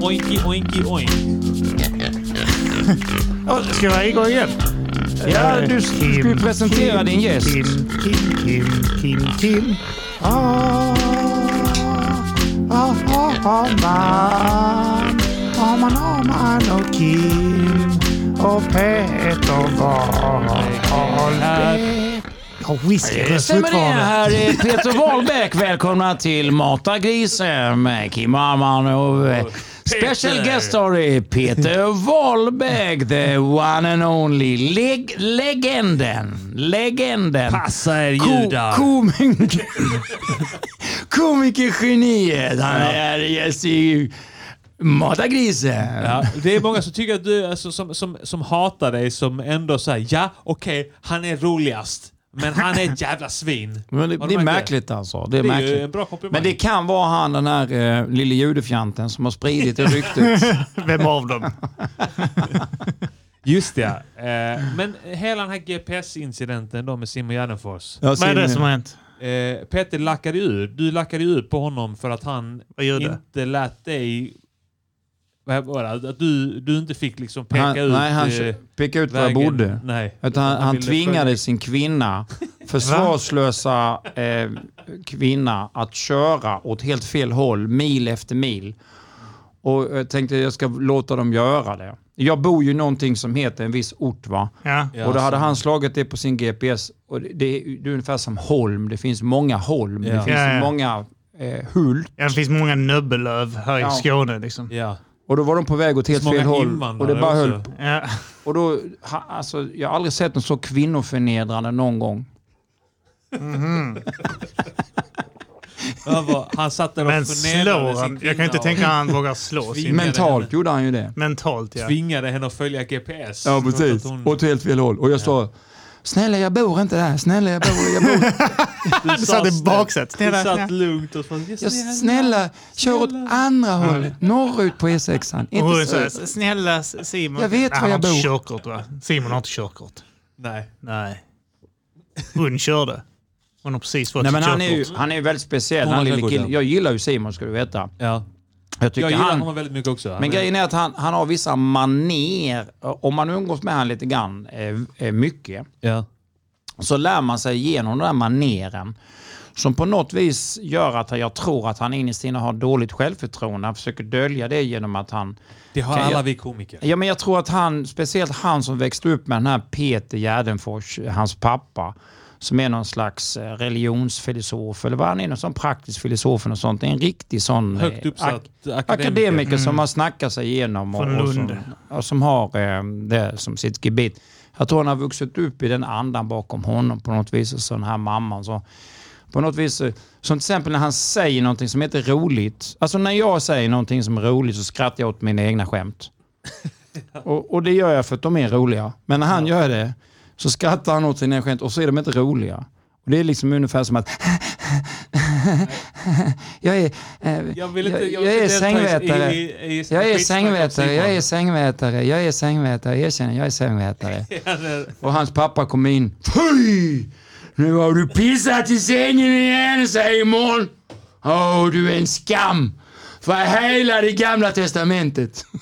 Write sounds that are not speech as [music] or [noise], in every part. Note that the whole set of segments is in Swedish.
Oinki, oinki, oink. [laughs] Ska jag igång igen? Ja, du ska ju presentera din gäst. Kim, Kim, Kim, Kim, Kim. Ah, ah, ah, ah, man. Ah, man, ah, man och Kim och Peter Wahlbeck. Har whisky Stämmer det? Här är Peter Wahlbeck. [laughs] Välkomna till Mata grisen med Kim Arman och eh, special guest story Peter Wahlbeck. The one and only. Leg legenden. Legenden. Passa er judar. Komiker. [laughs] Komikergeniet. Han är gäst i Mata grisen. Ja, det är många som tycker att du, alltså, som, som, som hatar dig som ändå säger ja, okej, han är roligast. Men han är ett jävla svin. Men det, det är märkligt alltså. Det är, Det är ju märkligt. en bra komplimang. Men det kan vara han den här uh, lille judefjanten som har spridit det ryktet. [laughs] Vem av dem? Just det. Eh, men hela den här GPS-incidenten då med Simon Gärdenfors. Jag Vad är det som har hänt? Eh, Peter lackade ur. Du lackade ur på honom för att han inte lät dig... Det? Att du, du inte fick liksom peka han, ut nej, han eh, pekade ut var jag bodde. Nej. Utan han, han tvingade följa- sin kvinna, [laughs] försvarslösa eh, kvinna, att köra åt helt fel håll, mil efter mil. Och jag tänkte jag ska låta dem göra det. Jag bor ju någonting som heter en viss ort va. Ja. Och då hade han slagit det på sin GPS. Och det, det, är, det är ungefär som Holm. Det finns många Holm. Det Ja. finns Ja, ja. många eh, Hult. Ja, det finns många nöbbelöv här Ja. i Skåne. Liksom. Ja. Och då var de på väg åt helt fel håll. Och det bara höll också. Ja. Och då, ha, alltså, jag har aldrig sett något så kvinnoförnedrande någon gång. [laughs] Han, var, han satt där och Men förnedrade slår han? Jag kan inte tänka att han vågar slå sin... Mentalt henne. gjorde han ju det. Mentalt, ja. tvingade henne att följa GPS. Ja, precis. hon- Åt helt fel håll. Och jag sa, snälla jag bor inte där. Snälla jag bor... Jag, bor. [laughs] Du Du satt i baksätet. Du Snälla, satt snälla. lugnt och sa jag, snälla, kör åt andra hållet. Norrut på E6. Och hon Inte snälla Simon. Jag vet Nej, var han jag har inte bor. körkort va? Simon har inte körkort. Nej. Nej. Hon körde. Hon har precis fått Nej, men han är, ju, han är ju väldigt speciell, han lille killen. ja. Jag gillar ju Simon ska du veta. Ja. Jag tycker Jag gillar han, honom väldigt mycket också. Men är- grejen är att han, han har vissa maner. Om man umgås med honom lite grann, eh, eh, mycket, Ja. så lär man sig igenom den här maneren. Som på något vis gör att jag tror att han innerst inne har dåligt självförtroende. Han försöker dölja det genom att han... Det har alla jag- vi komiker. Ja, men jag tror att han, speciellt han som växte upp med den här Peter Gärdenfors, hans pappa, som är någon slags eh, religionsfilosof, eller vad han är, någon sån praktisk filosof och sånt. En riktig sån... Högt eh, uppsatt akademiker. akademiker som har snackat sig igenom och, och, som, och som har eh, det som sitt gebit. Jag tror han har vuxit upp i den andan bakom honom på något vis. Och så den här mamman. Så, på något vis, eh, som till exempel när han säger någonting som inte är roligt. Alltså när jag säger någonting som är roligt så skrattar jag åt mina egna skämt. [laughs] och, och det gör jag för att de är roliga. Men när han gör det så skrattar han åt sina skämt och så är de inte roliga. Och det är liksom ungefär som att [laughs] jag är, eh, Jag inte, jag, jag är sängvätare. i- i- i- Jag är sängvätare, jag är sängvätare, jag är sängvätare, erkänner, jag är sängvätare. [laughs] Och hans pappa kom in. Fy! Nu har du pissat i sängen igen Simon! Åh, du är en skam! För hela det gamla testamentet. [laughs]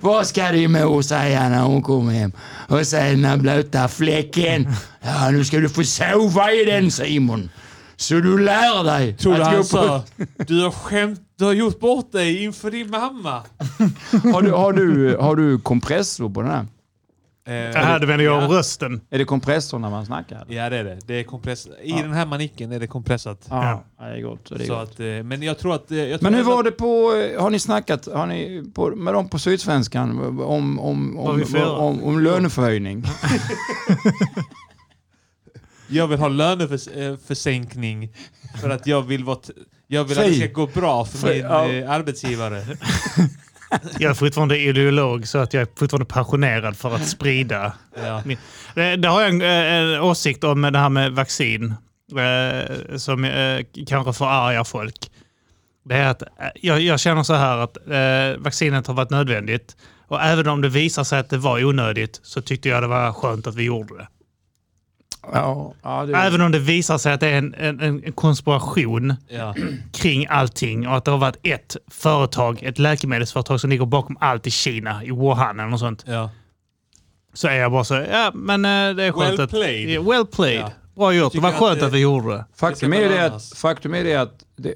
Vad ska din mor säga när hon kommer hem och ser den här blöta fläcken? [laughs] Ja, nu ska du få sova i den Simon. Så du lär dig Tror du att gå på... [laughs] du har skämt, du har gjort bort dig inför din mamma? [laughs] Har du, har, du, har du kompressor på den här? Eh, Det här du menar jag om ja. rösten. Är det kompressor när man snackar? Ja det är det. det är kompress I den här manicken är det kompressat. Ja, ja. det är gott. Det är Så gott. att, eh, men jag tror att... eh, Jag tror Men hur var det på, har ni snackat har ni på, med dem på Sydsvenskan om, om, om, göra? om, om löneförhöjning? [laughs] Jag vill ha löneförsänkning för att jag vill, vara jag vill att det ska gå bra för min ja. eh, arbetsgivare. [laughs] Jag är fortfarande ideolog så att jag är fortfarande passionerad för att sprida. Ja. min- Det, det har jag en, eh, en åsikt om med det här med vaccin eh, som eh, kanske förargar folk. Det är att eh, jag, jag känner så här att eh, vaccinet har varit nödvändigt och även om det visar sig att det var onödigt så tyckte jag det var skönt att vi gjorde det. Ja, ja, det, Även om det visar sig att det är en, en, en konspiration Ja. kring allting och att det har varit ett företag, ett läkemedelsföretag som ligger bakom allt i Kina, i Wuhan eller något sånt. ja. Så är jag bara så, ja men eh, det är skönt Well att... played. Well played. Ja. Bra gjort. Det var att skönt det- att vi gjorde det. Faktum är ju det att, faktum är det att det,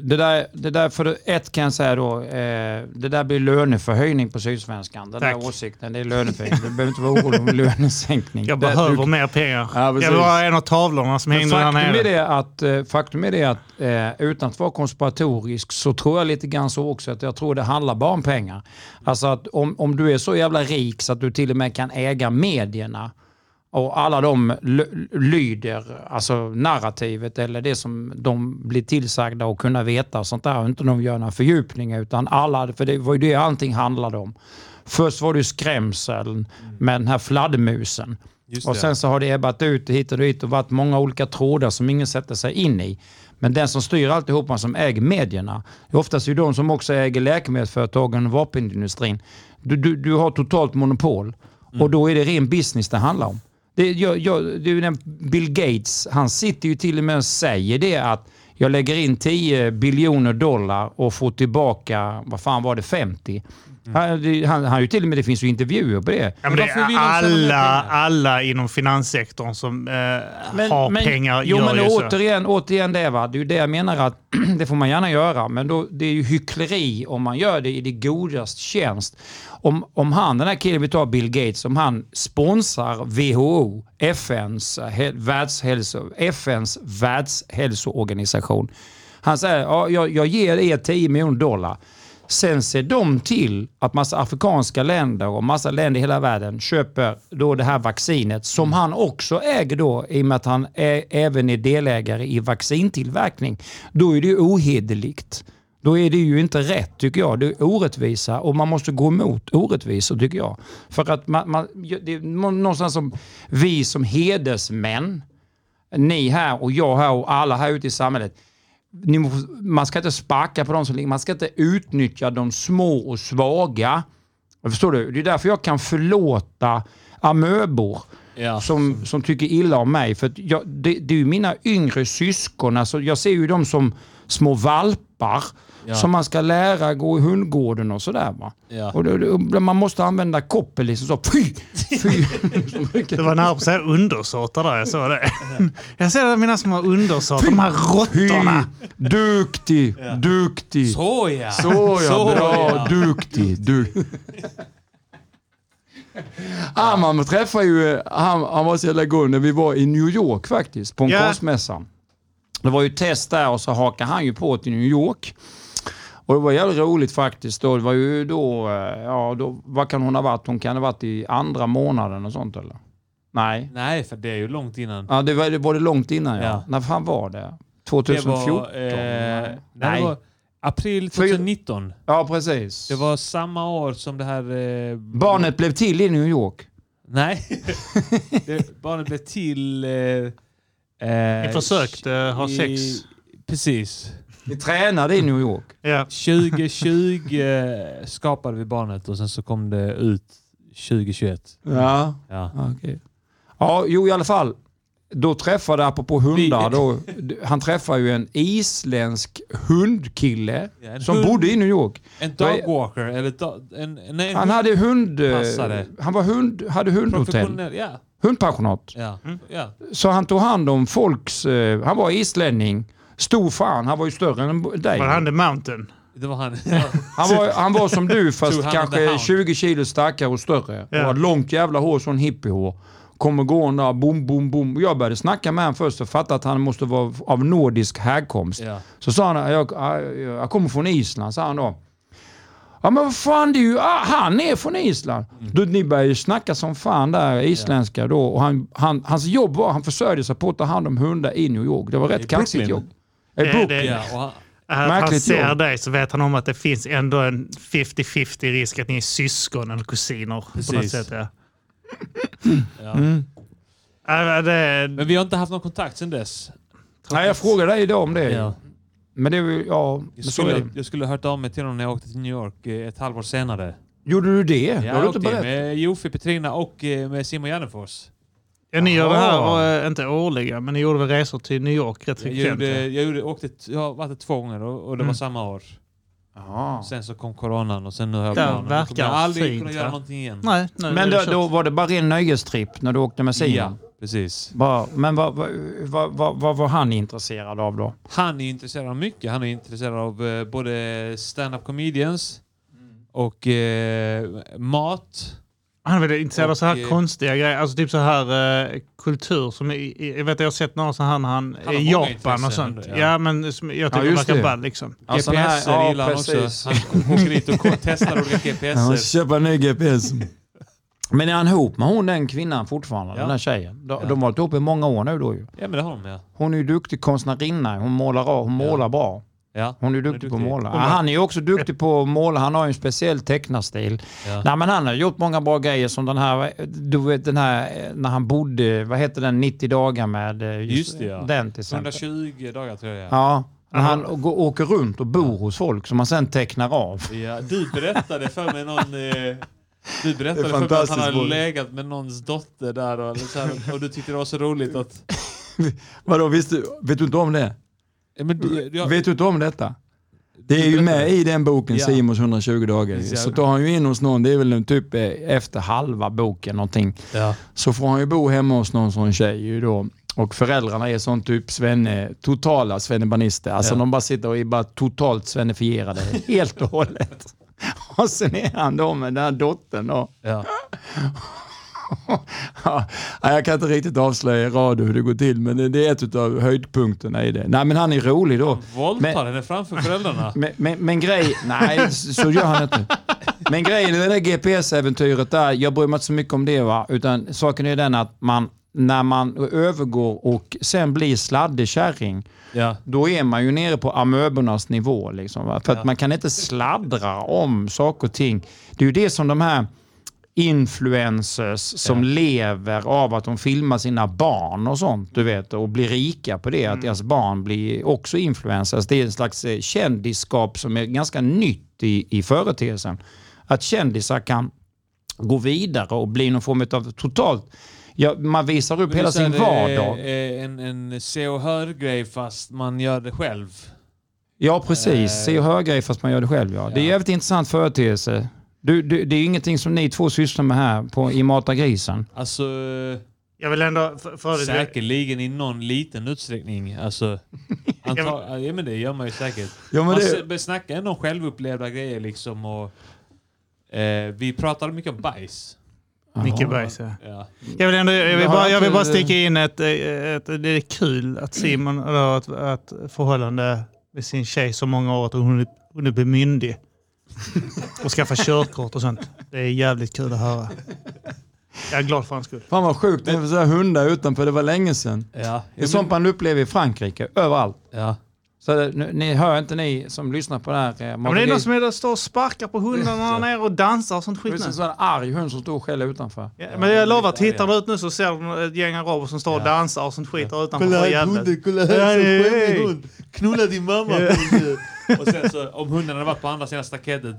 det, där, det där, för ett kan jag säga då, eh, det där blir löneförhöjning på Sydsvenskan. Den Tack. där åsikten, det är löneförhöjning. Du behöver inte vara orolig om [laughs] lönesänkning. Jag Det- behöver du- mer pengar. Ja, precis. jag vill ha en av tavlorna som hängde där faktum är nere. det att, eh, faktum är det att eh, utan att vara konspiratorisk så tror jag lite grann så också att jag tror det handlar bara om pengar. Alltså att om, om du är så jävla rik så att du till och med kan äga medierna och alla de lyder, alltså narrativet eller det som de blir tillsagda och kunna veta och sånt där. Och inte de gör några fördjupningar utan alla, för det var ju det allting handlade om. Först var det ju skrämseln med den här fladdermusen. Och det. sen så har det ebbat ut hit och dit och varit många olika trådar som ingen sätter sig in i. Men den som styr alltihopa som äger medierna, är oftast ju de som också äger läkemedelsföretagen och vapenindustrin. Du, du, du har totalt monopol och då är det ren business det handlar om. Det, jag, jag, det är ju den Bill Gates, han sitter ju till och med och säger det att jag lägger in 10 biljoner dollar och får tillbaka, vad fan var det, 50? Han, det- han, han har ju till och med, det finns ju intervjuer på det. Ja, men Men det är alla, alla inom finanssektorn som eh, har pengar Jo, gör men ju så. återigen, återigen det, va? det är ju det jag menar att [clears throat] det får man gärna göra, men då, det är ju hyckleri om man gör det i det godaste tjänst. Om, om han, den här killen vi tar Bill Gates, om han sponsrar WHO, FNs, eh, he- världshälso, FNs världshälsoorganisation. Han säger, ja, jag, jag ger er 10 miljoner dollar. Sen ser de till att massa afrikanska länder och massa länder i hela världen köper då det här vaccinet som han också äger då i och med att han är, även är delägare i vaccintillverkning. Då är det ju ohederligt. Då är det ju inte rätt tycker jag. Det är orättvisa och man måste gå emot orättvisor tycker jag. För att man, man, det är någonstans som vi som hedersmän, ni här och jag här och alla här ute i samhället, man ska inte sparka på de som ligger, man ska inte utnyttja de små och svaga. Förstår du? Det är därför jag kan förlåta amöbor Ja. som, som tycker illa om mig. För jag, det, det är ju mina yngre syskon, alltså jag ser ju dem som små valpar Ja. som man ska lära gå i hundgården och sådär. Va? Ja. Och det, det, man måste använda koppel liksom så. Fy! Fy! [laughs] Det var nära på att säga undersåtar där, jag såg det. [laughs] Jag ser det mina små undersåtar, de här råttorna. Duktig! Duktig! Så ja! Så ja, [laughs] Så, bra, duktig. Du. Ah, man träffade ju, eh, han, han var så jävla god när vi var i New York faktiskt, på en Ja. konstmässa. Det var ju test där och så hakade han ju på till New York. Och det var jävligt roligt faktiskt. Då. Det var ju då, eh, ja, då, vad kan hon ha varit? Hon kan ha varit i andra månaden och sånt eller? Nej. Nej, för det är ju långt innan. Ja, det var, det var det långt innan ja. Ja. När fan var det? Det 2014? var, eh, nej. Det var april 2019. Ja, precis. Det var samma år som det här... Eh, Barnet blev till i New York. Nej. [laughs] det, barnet blev till... Eh, eh, Ni försökte ha i- sex. Precis. Vi tränade i New York. Ja. 2020 eh, skapade vi barnet och sen så kom det ut 2021. Ja. Ja. Okej. Ja, jo i alla fall. Då träffade, apropå hundar, då, han träffade ju en isländsk hundkille Ja, en som hund- bodde i New York. En dogwalker eller do, en, nej, en Han hade hund... eh, Passare. Han var hund, hade hundhotell. professionell. Ja. Hundpensionat. Ja. ja. Så han tog hand om folks... eh, Han var islänning. Stor fan. Han var ju större än dig. Var han the mountain? Det var han. [laughs] Han var, han var som du fast kanske hound. 20 kilo starkare och större. Ja. Och hade långt jävla hår, sån hippiehår. Kommer gående där, bom, bom, bom. Jag började snacka med honom först och fattade att han måste vara av nordisk härkomst. ja. Så sa han, jag, jag, jag kommer från Island, sa han då. Ja men vad fan, det är ju, ah, han är från Island. Mm. Då, ni började ju snacka som fan där, isländska då. Och han, han, hans jobb var, han försörjde sig på att ta hand om hundar i New York. Det var rätt kaxigt jobb. I Det- Brooklyn. det- ja. Och han, Att han Märkligt ser jobb. dig så vet han om att det finns ändå en 50-50 risk att ni är syskon eller kusiner. På något Precis. sätt, ja. ja. Mm. Ja, det, Men vi har inte haft någon kontakt sedan dess. Nej, jag frågade dig idag om det. Ja. Men det ja, Jag, skulle, det. jag skulle ha hört av mig till honom när jag åkte till New York eh, ett halvår senare. Gjorde du det? det Jag har du inte åkte berättat. med Jofi Petrina och eh, med Simon Gärdenfors. Ja, ni gör det här, eh, inte årliga, men ni gjorde väl resor till New York rätt Jag, gjorde, jag, gjorde, åkte, jag har varit det två gånger och, och det Mm. var samma år. Ja. Sen så kom coronan och sen nu har jag då verkar kommer jag aldrig fint, kunna göra va? någonting igen. Nej, nej, Men då, då var det bara en nöjestripp när du åkte med Simon? Ja, precis. Bara, men vad, vad, vad, vad, vad var han intresserad av då? Han är intresserad av mycket. Han är intresserad av eh, både stand-up comedians och eh, mat. Han är väl intresserad av så här Och, eh, konstiga grejer, alltså typ så här eh, kultur som, jag vet jag har sett några så här när han Han är i Japan och sånt. ändå, Ja, ja. men som jag Ja, tycker just verkar det. ball liksom. Ja, sån här- ja, gillar han också. Han åker dit och testar olika GPSer. köpa en ny GPS. Men är han ihop med hon den kvinnan fortfarande? Ja. Den där tjejen? De, Ja. de har varit ihop i många år nu då ju. Ja men det har de ja. Hon är ju duktig konstnärinna. Hon målar, av- hon målar bra. Ja. Hon är är duktig på att duktig. måla. Ja, han är ju också duktig på att måla. Han har ju en speciell tecknarstil. Ja. Nej, men han har gjort många bra grejer som den här, du vet den här när han bodde, vad heter den, 90 dagar med eh, Just det, ja. den till exempel. 120 dagar tror jag. Ja, när han åker runt och bor hos folk som han sen tecknar av. Ja, du berättade för mig någon... Eh, du berättade för mig att han hade bra. legat med någons dotter där och, så här, och du tyckte det var så roligt att... [laughs] Vadå, visste, vet du inte om det? Du- jag, Vet du inte om detta? Det är ju med i den boken, Ja. Simons 120 dagar. Ja. Så tar han ju in hos någon, det är väl typ eh, efter halva boken någonting. ja. Så får han ju bo hemma hos någon sån tjej ju då. Och föräldrarna är sån typ svenne, totala svennebanister. Alltså Ja. de bara sitter och är bara totalt svennefierade helt och hållet. [laughs] Och sen är han då med den här dottern då. Ja. [laughs] [laughs] Ja, jag kan inte riktigt avslöja i radio hur det går till, men det- är ett av höjdpunkterna i det. Nej, men han är rolig då. Våldtar Men- henne framför föräldrarna. [laughs] Men, men, men grej... Nej, så gör han inte. Men grejen i det där GPS-äventyret där, jag bryr mig inte så mycket om det va, utan saken är den att man, när man övergår och sen blir sladdekärring, Ja. då är man ju nere på amöbornas nivå. Liksom, va? För Ja. att man kan inte sladdra om saker och ting. Det är ju det som de här influencers som Ja. lever av att de filmar sina barn och sånt, du vet, och blir rika på det, att deras barn blir också influencers. Det är en slags eh, kändisskap som är ganska nytt i, i företeelsen. Att kändisar kan gå vidare och bli någon form av totalt... Ja, man visar upp hela sin vardag. eh, En, en se och hör-grej fast man gör det själv. Ja, precis. Eh, Se och hör grejer fast man gör det själv. Ja. Det är en ja. jävligt intressant företeelse. Du, du, det är ingenting som ni två sysslar med här på, i Mata grisen. Alltså, Jag vill ändå... För, för säkerligen i någon liten utsträckning. Alltså, [laughs] anta, ja men det gör man ju säkert. Ja, Man det... snackar ändå om självupplevda grejer liksom och... Eh, vi pratade mycket om bajs. Micke Bergs, ja. Ja. Jag vill, ändå, jag, vill bara, jag vill bara sticka in ett, eh, ett, det är kul att Simon har ett, ett förhållande med sin tjej så många år att hon, är- hon är myndig. Och skaffa körkort och sånt. Det är jävligt kul att höra. Jag är glad för hans skull. Fan vad sjukt, det är så här hundar utanför, det var länge sedan. Ja. Det är sånt man upplever i Frankrike, överallt. ja. Så det, nu, ni hör inte ni som lyssnar på det här. eh, Ja, men det är någon som är där och står och sparkar på hundarna [laughs] nere och dansar och sånt Det skit. är en sån arg hund som står skäller utanför. Ja, men jag lovar, tittar du ut nu så ser du ett gäng araber som står och dansar och sånt skit där utanför. För jävligt. kolla här, så skämmig hund! Knulla din mamma! [laughs] och sen så, om hunden hade varit på andra sidan staketet.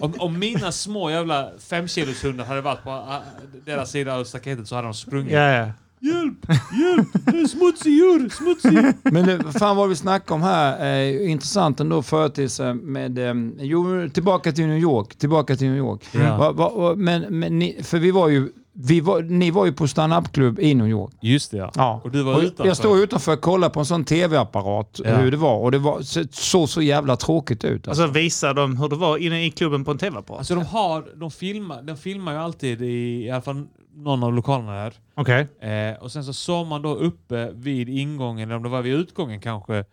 Om, om mina små jävla femkiloshundar hade varit på ah, deras sida av staketet så hade de sprungit. Ja, ja. Hjälp! Hjälp! Det är smutsig djur! Smutsig! Men det, vad fan vad vi snackar om här, eh, intressant ändå företeelse med, eh, jo tillbaka till New York, tillbaka till New York. Ja. Va, va, va, men, men ni, för vi var ju, vi var, ni var ju på stand-up-klubb i New York. Just det ja. Ja. Och du var Och utanför. Jag stod utanför och kollade på en sån tv-apparat Ja. hur det var och det var, så, så jävla tråkigt ut. Alltså. så visar de hur det var inne i klubben på en tv-apparat. Alltså de har, de filmar, de filmar ju alltid i, i alla fall någon av lokalerna här. Okej. Eh, och sen så såg man då uppe vid ingången, eller om det var vid utgången kanske.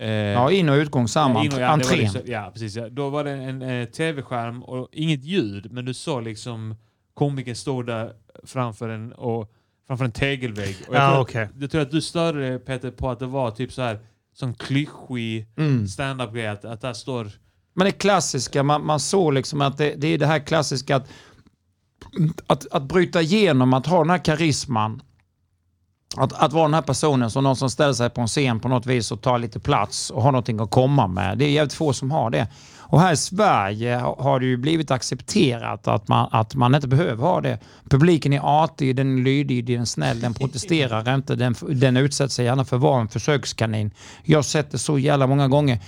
Eh, Ja, in och utgång samma, in och- ja, det var entrén. liksom, ja, precis. Ja. Då var det en, eh, tv-skärm och inget ljud, men du såg liksom komikern stå där framför en, och, framför en tegelvägg. Och jag, Ja, tror, okej. jag tror att du störde dig Peter på att det var typ så här sån klyschig Mm. stand-up-grej, att, att där står... Men det klassiska, man, man såg liksom att det, det är det här klassiska att, att, att bryta igenom, att ha den här karisman Att, att vara den här personen som någon som ställer sig på en scen på något vis och tar lite plats och har någonting att komma med. Det är jävligt få som har det. Och här i Sverige ha- har det ju blivit accepterat att man, att man inte behöver ha det. Publiken är artig, den är lydig, den är snäll, den protesterar [laughs] inte, den, den utsätter sig gärna för att vara en försökskanin. Jag har sett det så jävla många gånger.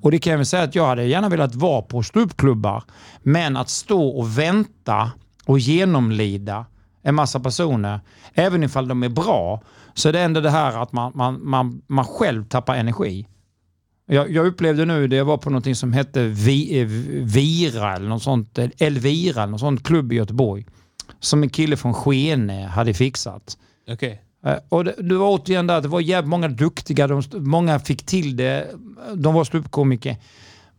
Och det kan jag väl säga att jag hade gärna velat vara på ståuppklubbar. Men att stå och vänta och genomlida en massa personer, även ifall de är bra, så är det ändå det här att man, man, man, man själv tappar energi. Jag, jag upplevde nu, det var på någonting som hette Vi, eh, Vira eller något sånt, Elvira eller något sånt klubb i Göteborg. Som en kille från Skene hade fixat. Okej. Eh, Och det, det var återigen där, det var jävligt många duktiga, de, många fick till det, de var ståuppkomiker.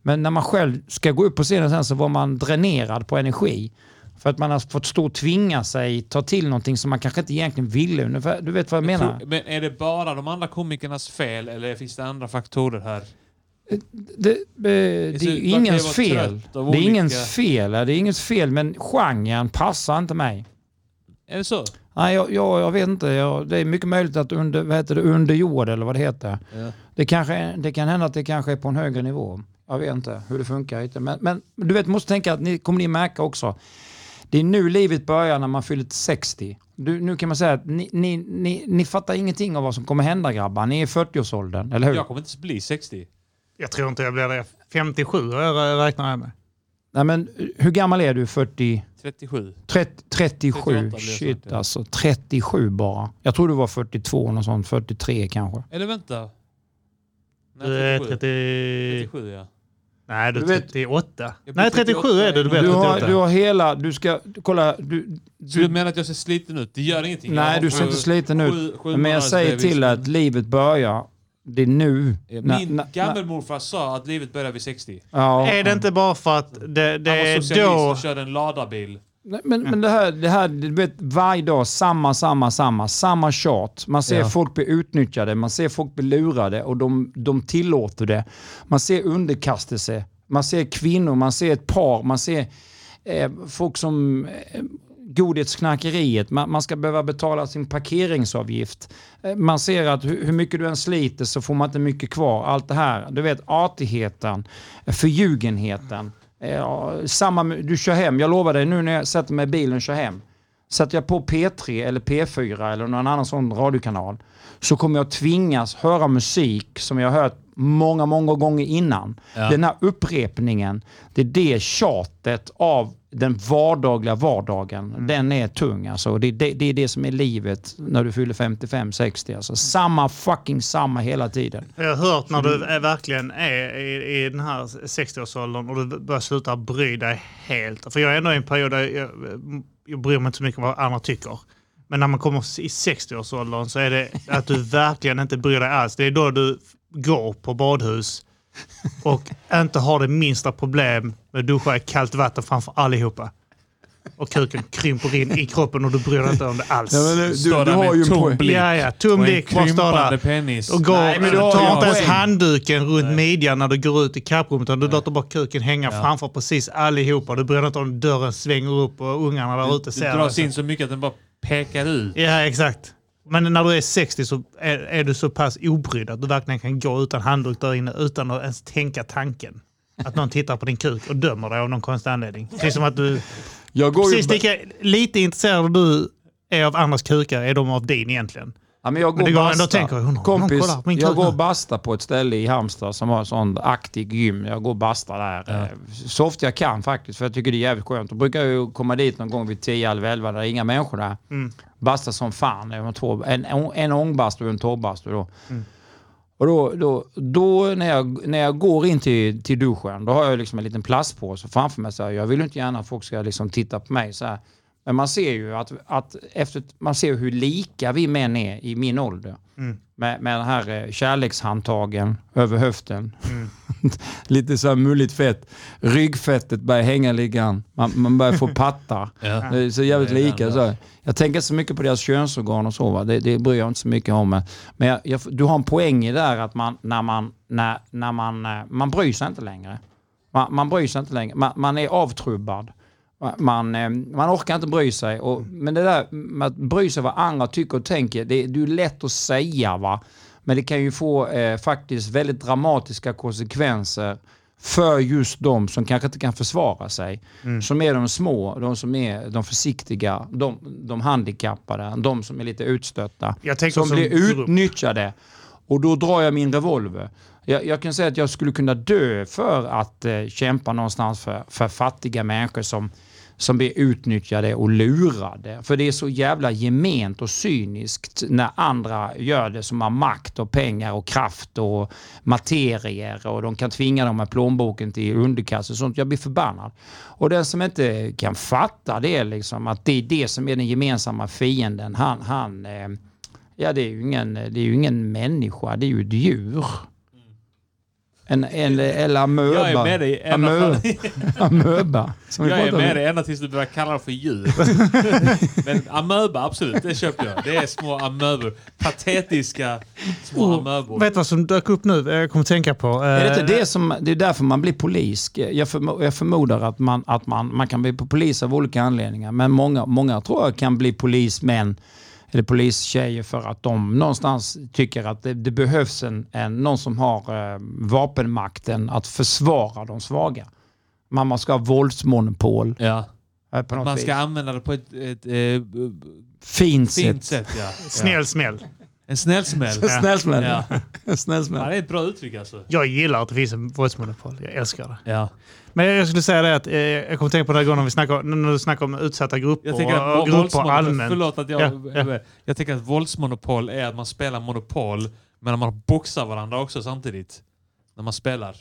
Men när man själv ska gå upp på scenen sen så var man dränerad på energi. För att man har fått stå och tvinga sig ta till någonting som man kanske inte egentligen ville. Ungefär- Du vet vad jag menar? Men är det bara de andra komikernas fel eller finns det andra faktorer här? Det, det är ingens fel. Det är ingens fel. Det är ingens fel, men genren passar inte mig. Är det så? Nej, jag, jag, jag vet inte. Jag, det är mycket möjligt att under, vad heter det, under jord eller vad det heter. Ja. Det, kanske, det kan hända att det kanske är på en högre nivå. Jag vet inte hur det funkar. Men, men du vet, måste tänka att ni kommer ni märka också. Det är nu livet börjar när man fyller 60. Du, nu kan man säga att ni, ni, ni, ni fattar ingenting av vad som kommer hända grabbar. Ni är i 40-årsåldern, eller hur? Jag kommer inte bli 60. Jag tror inte jag blir det. 57 har jag räknar jag med. Nej, men, hur gammal är du? 40? 37. 30, 37? 38 blir det Shit ja. alltså. 37 bara. Jag tror du var 42, något sånt. 43 kanske. Eller vänta. Nej, Du är 37. 30... 37 ja. Nej, du är Du vet- 38. Jag blir Nej, 37 är det. Du blir Du har, 38. du har hela... Du ska... Kolla. Du, Så du menar att jag ser sliten ut? Det gör ingenting. Nej, du ser inte sliten ut. sju- sju Men jag säger till att livet börjar. Det är nu. Min när- gammelmorfar sa att livet börjar vid 60. Ja, Är det inte bara för att det, det Han var är socialist då... och körde en ladabil. Men, men det här, det här, du vet, varje dag samma, samma, samma, samma tjat. Man ser Ja. folk bli utnyttjade, man ser folk bli lurade och de, de tillåter det. Man ser underkastelse, man ser kvinnor, man ser ett par, man ser eh, folk som eh, godhetsknarkeriet, man, man ska behöva betala sin parkeringsavgift. Eh, Man ser att hur, hur mycket du än sliter så får man inte mycket kvar. Allt det här, du vet artigheten, förljugenheten. Eh, ja, samma, du kör hem, jag lovar dig nu när jag sätter mig i bilen och kör hem. Sätter jag på P3 eller P4 eller någon annan sån radiokanal så kommer jag tvingas höra musik som jag har hört många, många gånger innan. Ja. Den här upprepningen, det är det tjatet av den vardagliga vardagen. Mm. Den är tung alltså. Det, det, det är det som är livet när du fyller 55-60. Alltså. Samma fucking samma hela tiden. Jag har hört när du är, verkligen är i, i den här 60-årsåldern och du börjar sluta bry dig helt. För jag är ändå i en period där jag, jag bryr mig inte så mycket om vad andra tycker. Men när man kommer i 60-årsåldern så är det att du verkligen inte bryr dig alls. Det är då du går på badhus och [laughs] inte har det minsta problem med att duscha i kallt vatten framför allihopa. Och kuken krymper in i kroppen och du bryr dig inte om det alls. Står där med tom blick Ja, ja. Tom och en blick. Bara står krympande där. penis. Och går, Nej, men du har tar ju inte ens handduken runt midjan när du går ut i kapprummet. utan Du låter bara kuken hänga Ja. framför precis allihopa. Du bryr dig inte om dörren svänger upp och ungarna där ute Du ser dras det. in så mycket att den bara pekar ut. Ja, exakt. Men när du är 60 så är, är du så pass obrydd att du verkligen kan gå utan handduk där inne utan att ens tänka tanken. Att någon tittar på din kuk och dömer dig av någon konstig anledning. Precis som att du... Jag går Precis lika lite intresserad du är av andras kukar är de av din egentligen. Ja, men jag går Men det går ändå har- hon Kompis, kollar på min jag går och basta på ett ställe i Halmstad som har sån aktig gym. Jag går och basta där Ja. eh, så ofta jag kan faktiskt för jag tycker det är jävligt skönt. Då brukar jag komma dit någon gång vid 10 eller 11 där det är inga människor där. Mm. Basta som fan. Jag en, en ångbastu och en torrbastu då. Mm. Och då, då, då när, jag, när jag går in till, till duschen, då har jag liksom en liten plastpåse framför mig. Så här, jag vill inte gärna att folk ska liksom titta på mig så här. Men man ser ju att, att efter, man ser hur lika vi män är i min ålder. Mm. Med, med den här eh, kärlekshandtagen över höften. Mm. [laughs] Lite så här mulligt fett. Ryggfettet börjar hänga lite grann. Man, man börjar få pattar. [laughs] Ja. Det är så jävligt är lika. Så. Jag tänker så mycket på deras könsorgan och så. Va? Det, det bryr jag inte så mycket om. Men, men jag, jag, du har en poäng i det där att man, när man, när, när man, eh, man bryr sig inte längre. Man, man bryr sig inte längre. Man, man är avtrubbad. Man, eh, man orkar inte bry sig. Och, men det där med att bry sig vad andra tycker och tänker, det, det är lätt att säga va. Men det kan ju få eh, faktiskt väldigt dramatiska konsekvenser för just de som kanske inte kan försvara sig. Som är de små, de som är de försiktiga, de, de handikappade, de som är lite utstötta. Som som blir utnyttjade. Och då drar jag min revolver. Jag, jag kan säga att jag skulle kunna dö för att eh, kämpa någonstans för, för fattiga människor som, som blir utnyttjade och lurade. För det är så jävla gement och cyniskt när andra gör det som har makt och pengar och kraft och materier och de kan tvinga dem med plånboken till underkast och sånt. Jag blir förbannad. Och den som inte kan fatta det, liksom, att det är det som är den gemensamma fienden, han, han eh, Ja, det är ju ingen, det är ju ingen människa, det är ju ett djur. En, en, eller amöba. Jag är med dig ända amöba. [laughs] som Jag är med dig ända tills du börjar kalla dem för djur. [laughs] Men amöba, absolut, det köper jag. Det är små amöbor. Patetiska små amöbor. Vet du vad som dök upp nu? Jag kommer tänka på. Är det eh, inte det som, det är därför man blir polis. Jag, förmo, jag förmodar att, man, att man, man kan bli polis av olika anledningar. Men många, många tror jag kan bli polismän eller polistjejer för att de någonstans tycker att det, det behövs en, en, någon som har eh, vapenmakten att försvara de svaga. Man, man ska ha våldsmonopol. Ja. eh, På något Man ska vis. använda det på ett, ett, ett Fint, fint sätt. sätt. Ja. Snäll smäll. En snäll smäll. Snällsmäll. Ja. Snällsmäll. Ja, det är ett bra uttryck alltså. Jag gillar att det finns en våldsmonopol. Jag älskar det. Ja. Men jag skulle säga det att eh, jag kommer tänka på den här gången vi snackar, när du snackar om utsatta grupper Jag att och grupper allmänt. förlåt att jag, Ja, ja. jag tänker att våldsmonopol är att man spelar monopol men man boxar varandra också samtidigt. När man spelar.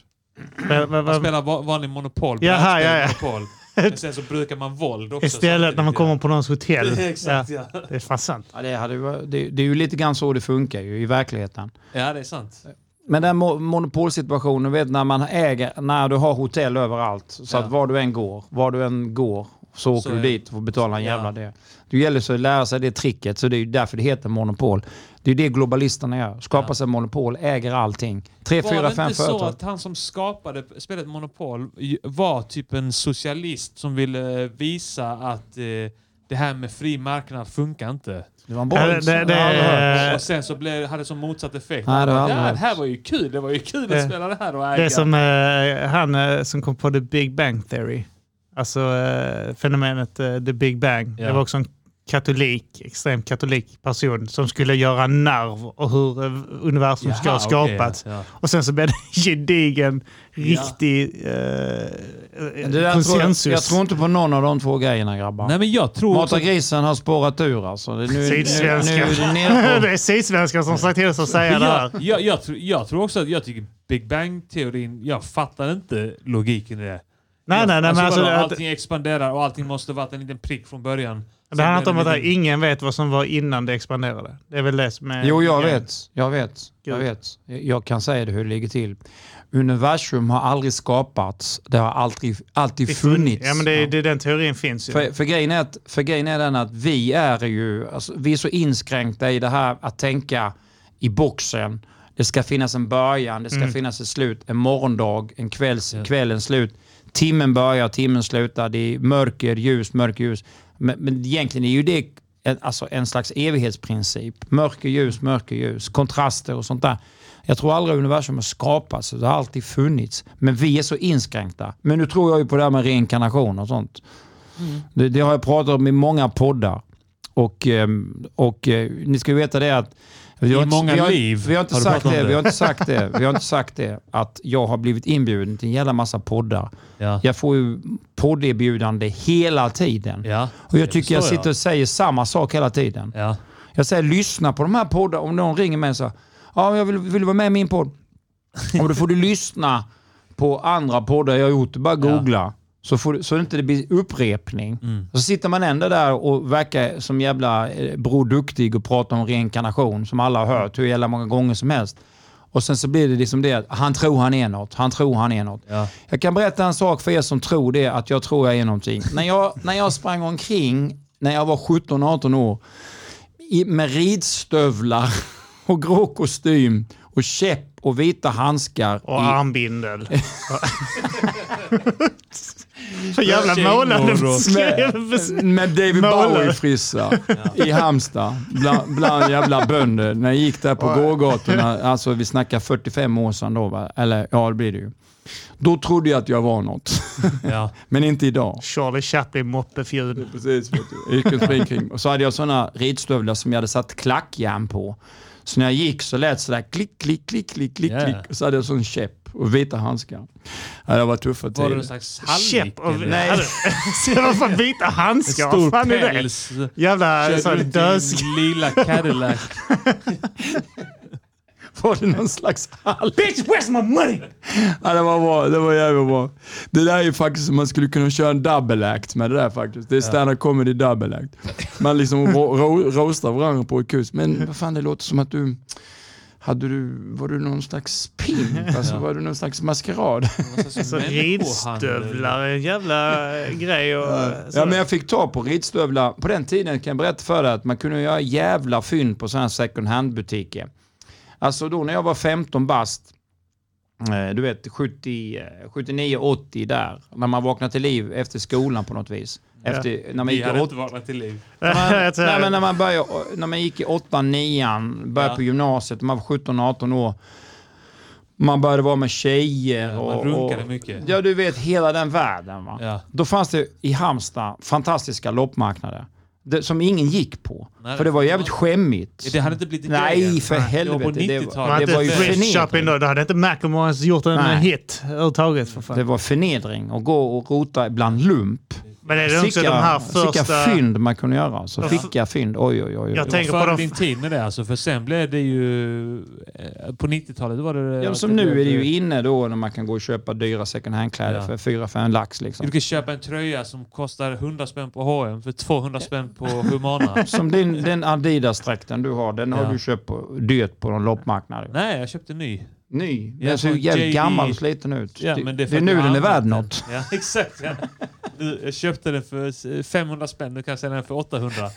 Man spelar va- vanlig monopol, Jaha, ja, ja. monopol. Men sen så brukar man våld också. Istället när man kommer på någons hotell. [laughs] Ja. Exakt, ja. Det är fan sant. Ja, det, hade, det, det är ju lite grann så det funkar ju i verkligheten. Ja, det är sant. Men den mo- monopolsituationen, vet när man äger, när du har hotell överallt, så Ja. att var du än går, var du än går, så åker Så du dit och får betala en Ja. jävla det. Det gäller så att lära sig det tricket, så det är ju därför det heter monopol. Det är det globalisterna gör. Skapar Ja. sig monopol, äger allting. Tre, Var fyra, det fem inte så företag. att han som skapade spelet Monopol var typ en socialist som ville visa att eh, det här med fri marknad funkar inte. Det var en Ja, bra det- det-. Eh. Och sen så blev, hade det som motsatt effekt. Nej, det jag det, här, det var ju kul. Det var ju kul att Eh, spela det här och äga. Det är som eh, han eh, som kom på The Big Bang Theory. Alltså eh, fenomenet eh, The Big Bang. Ja. Det var också en katolik, extremt katolik person som skulle göra narv och hur eh, universum ska ha Jaha, okej, skapats. ja. Och sen så blev det en [laughs] gedigen, riktig eh, Det där tror jag, konsensus. jag tror inte på någon av de två grejerna grabbar. Nej men jag tror. Mata grisen har spårat ur alltså. Det- Nu, nu, nu, nu Sydsvenska. är det [laughs] är sydsvenskar som sagt till oss att säga det här. jag, jag, jag, tror, jag tror också att jag tycker Big Bang-teorin, jag fattar inte logiken i det. Nej, nej, nej, men alltså, att- allting expanderar och allting måste varit en liten prick från början. Det handlar inte om att det- ingen vet vad som var innan det expanderade. Det är väl det som är... Jo, jag vet. Jag vet. Jag vet. Jag kan säga det hur det ligger till. Universum har aldrig skapats. Det har alltid, alltid funnits. Ja, men det, det, den teorin finns ju. För, för, grejen är att, för grejen är den att vi är ju alltså, vi är så inskränkta i det här att tänka i boxen. Det ska finnas en början, det ska Mm. finnas ett slut, en morgondag, en kvälls, Ja. kvällens slut. Timmen börjar, timmen slutar, det är mörker, ljus, mörker, ljus. Men, men egentligen är ju det en, alltså en slags evighetsprincip. Mörker, ljus, mörker, ljus, kontraster och sånt där. Jag tror aldrig universum har skapats, det har alltid funnits. Men vi är så inskränkta. Men nu tror jag ju på det här med reinkarnation och sånt. Det, det har jag pratat om i många poddar. Och, ehm, och eh, ni ska ju veta det att vi I har inte- många vi har, liv Vi har inte har sagt det, det. vi har inte sagt det. Vi har inte sagt det att jag har blivit inbjuden till en jävla massa poddar. Ja. Jag får ju podderbjudande hela tiden. Ja. Och jag tycker jag sitter och säger samma sak hela tiden. Ja. Jag säger lyssna på de här poddarna. Om någon ringer mig och säger ja, jag vill, vill du vara med i min podd? Och då får du lyssna på andra poddar jag har gjort. Bara googla. Så, får, så det inte blir upprepning. Mm. Så sitter man ändå där och verkar som jävla eh, Bror Duktig och pratar om reinkarnation som alla har hört hur jävla många gånger som helst. Och sen så blir det liksom det att han tror han är något. Han tror han är något. Ja. Jag kan berätta en sak för er som tror det, att jag tror jag är någonting. När jag, när jag sprang omkring när jag var 17-18 år i, med ridstövlar [laughs] och grå kostym och käpp och vita handskar. Och i, armbindel. [laughs] [laughs] Så jävla målande beskriv- Med David. Bowie-frissa i Halmstad bland, bland jävla bönder. När jag gick där på gågatorna, alltså vi snackar 45 år sedan då, va? eller ja det blir det ju. Då trodde jag att jag var något, [laughs] Ja. [laughs] men inte idag. Charlie Chaplin moppefjun. Precis. Och så hade jag sådana ridstövlar som jag hade satt klackjärn på. Så när jag gick så lät det sådär klick, klick, klick, klick, klick, klick. Och så hade jag sån käpp och vita handskar. Ja, det var tuffa Var det någon tider. slags hallick? Käpp och... Nej. [laughs] Vad fan vita En handskar? stor fan päls. Jävla dödsk... en lila Cadillac. [laughs] Var det någon slags hall? Bitch, where's my money? Ja, det var bra. Det var jävligt bra. Det där är ju faktiskt man skulle kunna köra en double act med det där faktiskt. Det är stand-up comedy double act. Man liksom ro- ro- roastar varandra på ett kus. Men vad fan, det låter som att du... Hade du, var du någon slags pimp? [laughs] Alltså, Ja. var du någon slags maskerad? Alltså ridstövlar är en jävla grej. Och, Ja, men jag fick ta på ridstövlar. På den tiden kan jag berätta för dig att man kunde göra jävla fynd på sådana här second hand-butiker. Alltså då när jag var 15 bast, eh, du vet 70, eh, 79, 80 där, när man vaknade till liv efter skolan på något vis. Efter, när man Vi gick i hade åt- inte vaknat till liv. man, [laughs] nej, men när, man började, när man gick i 8 9 började Ja. på gymnasiet, man var 17-18 år. Man började vara med tjejer. Ja, och, man runkade och, mycket. Ja, du vet hela den världen. Va? Ja. Då fanns det i Halmstad fantastiska loppmarknader. Det, som ingen gick på. Nej, för det var jävligt skämmigt. Det hade inte blivit Nej, grejen. för Det var helvete. Det, 90-talet. Man det var ju förnedring. Då, då hade inte Macklemore ens gjort en Nej. hit överhuvudtaget. Det var förnedring att gå och rota bland lump. Men är det också de här Vilka första... fynd man kunde göra. Så Ja. vilka fynd. Oj, oj, oj. Jag Det tänker var på de- din tid med det alltså, för sen blev det ju... eh, På 90-talet var det... Ja, som nu blev- är det ju inne då när man kan gå och köpa dyra second hand-kläder Ja. för fyra för en lax. Liksom. Du kan köpa en tröja som kostar 100 spänn på H&M för 200 spänn på Humana. [laughs] Som din, den Adidas-dräkten du har, den har Ja. du köpt på, dyrt på någon loppmarknad. Nej, jag köpte en ny. Ny. Ja, Den ser ju jävligt JD. gammal och sliten ut. Ja, det, men det är, nu den är värd något. Ja, [laughs] exakt. Ja. Du, Jag köpte den för 500 spänn, nu kan jag sälja den för 800.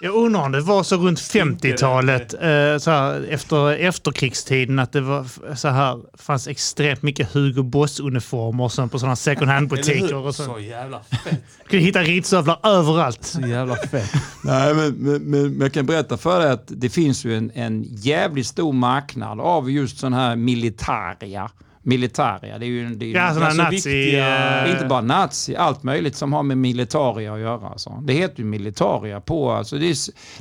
Jag undrar om det var så runt 50-talet, eh, så här, efter efterkrigstiden, att det var så här, fanns extremt mycket Hugo Boss-uniformer på sådana second [laughs] hand-butiker. sånt. Så jävla fett. Du [laughs] kunde hitta ridstövlar överallt. Så jävla fett. Nej, men, men, men, men jag kan berätta för dig att det finns ju en, en jävligt stor marknad av just sån här militaria. Militaria, det är ju... Det är Ja, sådana Alltså nazi... viktiga- eh, Inte bara nazi, allt möjligt som har med militaria att göra. Alltså. Det heter ju militaria på, alltså det, är,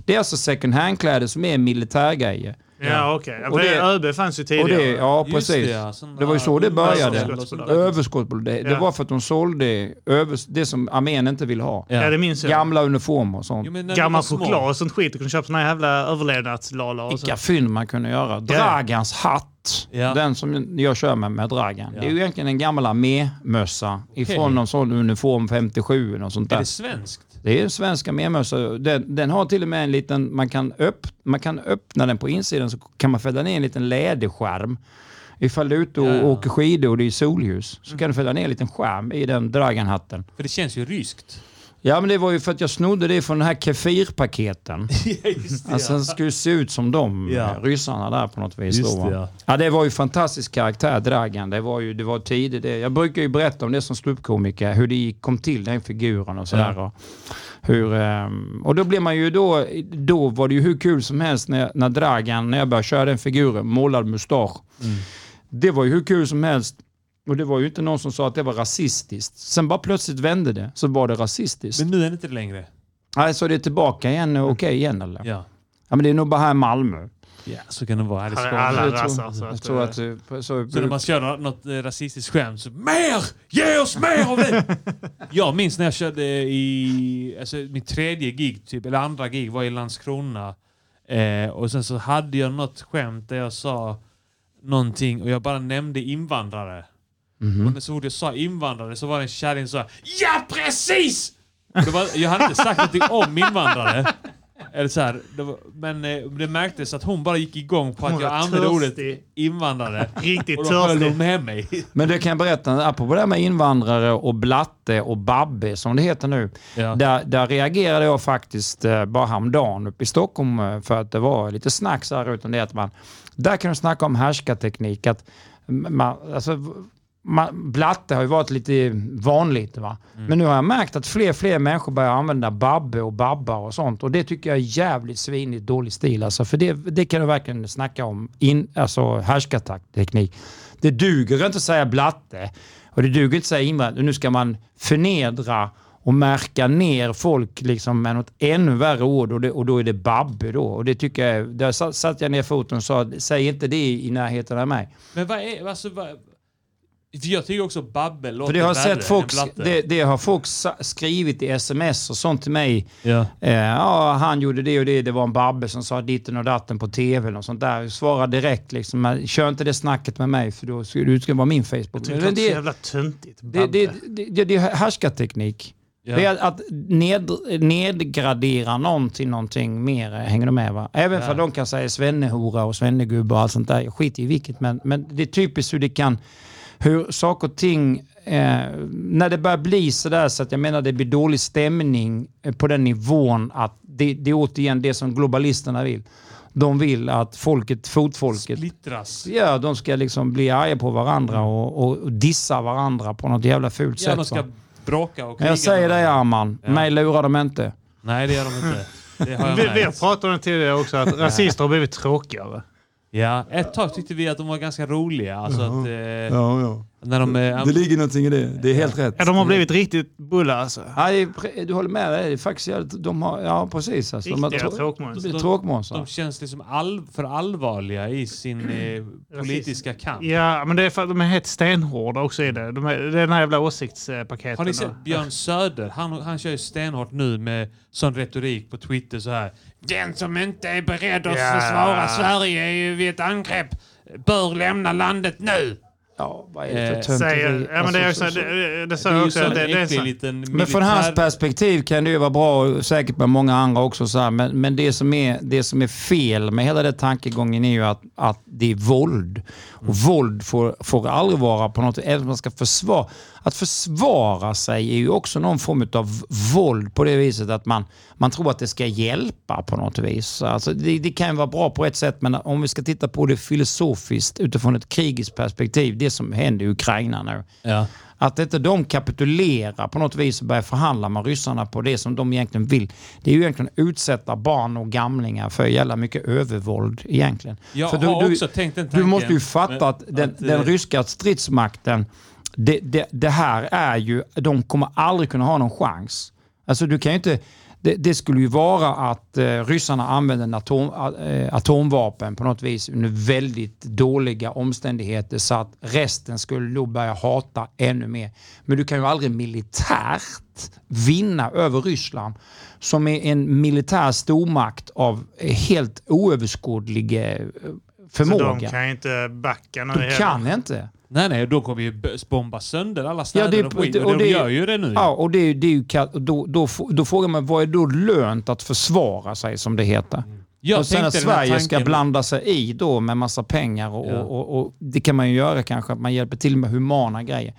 det är alltså second hand-kläder som är militärgrejer. Ja, okej. Ja, Och det- ÖB fanns ju tidigare. det, ja, Just precis. det, ja. Såna Det var ju så det började. överskottsbolag. Det, det Ja. var för att de sålde övers, det som armén inte vill ha. Ja, Ja. det minns jag. Gamla uniformer och sånt. Jo, Gammal choklad och sånt skit. Du kunde köpa såna jävla så. Vilka fynd man kunde göra. Dragans hatt. Ja. Den som jag kör med, med Dragan. Ja. Det är ju egentligen en gammal armémössa ifrån Okej. någon sån uniform 57 och sånt Är där. det svenskt? Det är en svensk armémössa. Den, den har till och med en liten, man kan, öpp, man kan öppna den på insidan så kan man fälla ner en liten läderskärm. Ifall du är ute och Ja, åker skidor och det är solljus så kan du fälla ner en liten skärm i den Dragan-hatten. För det känns ju ryskt. Ja men det var ju för att jag snodde det från den här Kefir-paketen. [laughs] ja, just det. Alltså den skulle se ut som de Ja. ryssarna där på något vis. Just då, det, ja. ja. det var ju fantastisk karaktär, Dragan. Det var ju det var tidigt. Det. Jag brukar ju berätta om det som ståuppkomiker, hur det kom till, den figuren och sådär. Ja. Och, hur, ehm, och då blev man ju då, då var det ju hur kul som helst när, när Dragan, när jag började köra den figuren, målad mustasch. Mm. Det var ju hur kul som helst. Och det var ju inte någon som sa att det var rasistiskt. Sen bara plötsligt vände det, så var det rasistiskt. Men nu är det inte det längre. Nej, så det är tillbaka igen, okej igen eller? Ja. Ja. men det är nog bara här i Malmö. ja, så kan det vara. Här Skåne. alla tror, så jag att, tror eh, att... eh, Så, Så när man kör något, något eh, rasistiskt skämt så mer! Ge oss mer av det! [laughs] jag minns när jag körde i... Alltså mitt tredje gig, typ, eller andra gig var i Landskrona. Eh, och sen så hade jag något skämt där jag sa någonting och jag bara nämnde invandrare. Mhm. Och så fort jag sa invandrare så var det en kärring som sa Ja precis! Och det var, jag hade inte sagt någonting om invandrare. Eller så här, det var, men eh, det märktes att hon bara gick igång på Hon att jag använde ordet invandrare. Riktigt Och då höll törstig. hon med mig. Men det kan jag berätta, apropå det här med invandrare och blatte och babbe som det heter nu. Ja. Där, där reagerade jag faktiskt eh, bara häromdagen uppe i Stockholm eh, för att det var lite snack så här utan det att man, där kan du snacka om härskarteknik. Att man, alltså, man, blatte har ju varit lite vanligt. Va? Mm. Men nu har jag märkt att fler och fler människor börjar använda babbe och babbar och sånt. Och det tycker jag är jävligt svinigt dålig stil. Alltså, för det, det kan du verkligen snacka om. In, alltså härskarteknik. Det duger inte att säga blatte. Och det duger inte att säga invandrare. Nu ska man förnedra och märka ner folk liksom med något ännu värre ord och, det, och då är det babbe då. Och det tycker jag, där satt satt jag ner foten och sa, säg inte det i närheten av mig. Men vad är... Alltså, vad, jag tycker också babbel låter För det har, sett folk, det, det har folk skrivit i sms och sånt till mig. Ja. Eh, ja, han gjorde det och det. Det var en babbe som sa ditten och datten på tv och sånt där. Jag svarar direkt liksom. Kör inte det snacket med mig för då ska du ska vara min Facebook. Jag tycker det är så jävla töntigt. det, det, det, det, det är härskarteknik. Ja. Det är att ned, nedgradera någon till någonting mer. Hänger du med? va? Även Ja. för de kan säga svennehora och svennegubbe och allt sånt där. Skiter i vilket. Men, men det är typiskt hur det kan... Hur saker och ting... Eh, när det börjar bli sådär så att jag menar det blir dålig stämning eh, på den nivån att det, det är återigen det som globalisterna vill. De vill att folket, fotfolket, Splittras. ja, de ska liksom bli arga på varandra och, och, och dissa varandra på något jävla fult Ja, sätt. de ska va? bråka och kriga. jag säger varandra. Arman, Ja. mig lurar de inte. Nej, det gör de inte. Det har jag Vi, vi pratat om det tidigare också, att [laughs] rasister har blivit tråkigare. Ja, ett tag tyckte vi att de var ganska roliga. Alltså att, eh, Ja, ja. när de, eh, Det ligger någonting i det. Det är helt rätt. Ja, de har blivit riktigt bulla alltså. Ja, du håller med, det är faktiskt de har, ja precis. Alltså, de Riktiga trå- tråkmånsar. det är tråkmånsar. de känns liksom all, för allvarliga i sin eh, [clears throat] politiska kamp. Ja, men det är för att de är helt stenhårda också i det. De är, det är den här jävla åsiktspaketen. Har ni sett Björn Söder? Han, han kör ju stenhårt nu med sån retorik på Twitter så här. Den som inte är beredd att Ja. försvara Sverige vid ett angrepp bör lämna landet nu. Ja, vad är det för Eh? Säger, ja, men det är också, Alltså, så- så- det, det ju också. att Det, det är så, liten Men från hans perspektiv kan det ju vara bra, och säkert med många andra också. Så här, men men det, som är, det som är fel med hela den tankegången är ju att, att det är våld. Och våld får, får aldrig vara på något även om man ska försvara. Att försvara sig är ju också någon form av våld på det viset att man, man tror att det ska hjälpa på något vis. Alltså det, det kan ju vara bra på ett sätt men om vi ska titta på det filosofiskt utifrån ett krigiskt perspektiv, det som händer i Ukraina nu. Ja. Att inte de kapitulerar på något vis och börjar förhandla med ryssarna på det som de egentligen vill. Det är ju egentligen att utsätta barn och gamlingar för jävla mycket övervåld egentligen. Jag för har också tänkt den Du tanken, måste ju fatta men att den, att, den eh, ryska stridsmakten, det, det, det här är ju, de kommer aldrig kunna ha någon chans. Alltså du kan inte, det, det skulle ju vara att eh, ryssarna använder atom, eh, atomvapen på något vis under väldigt dåliga omständigheter så att resten skulle då börja hata ännu mer. Men du kan ju aldrig militärt vinna över Ryssland som är en militär stormakt av helt oöverskådlig eh, så de förmåga. kan inte backa nu Du kan inte. Nej, nej, då kommer b- bomba sönder alla Ja, städer det- och skit. det- Och och de gör ju det nu. Ja, och det, det är ju, då, då, då frågar man vad är då lönt att försvara sig som det heter? Jag och sen att Sverige ska blanda sig i då med massa pengar och, Ja. och, och, det kan man ju göra kanske, att man hjälper till med humana grejer.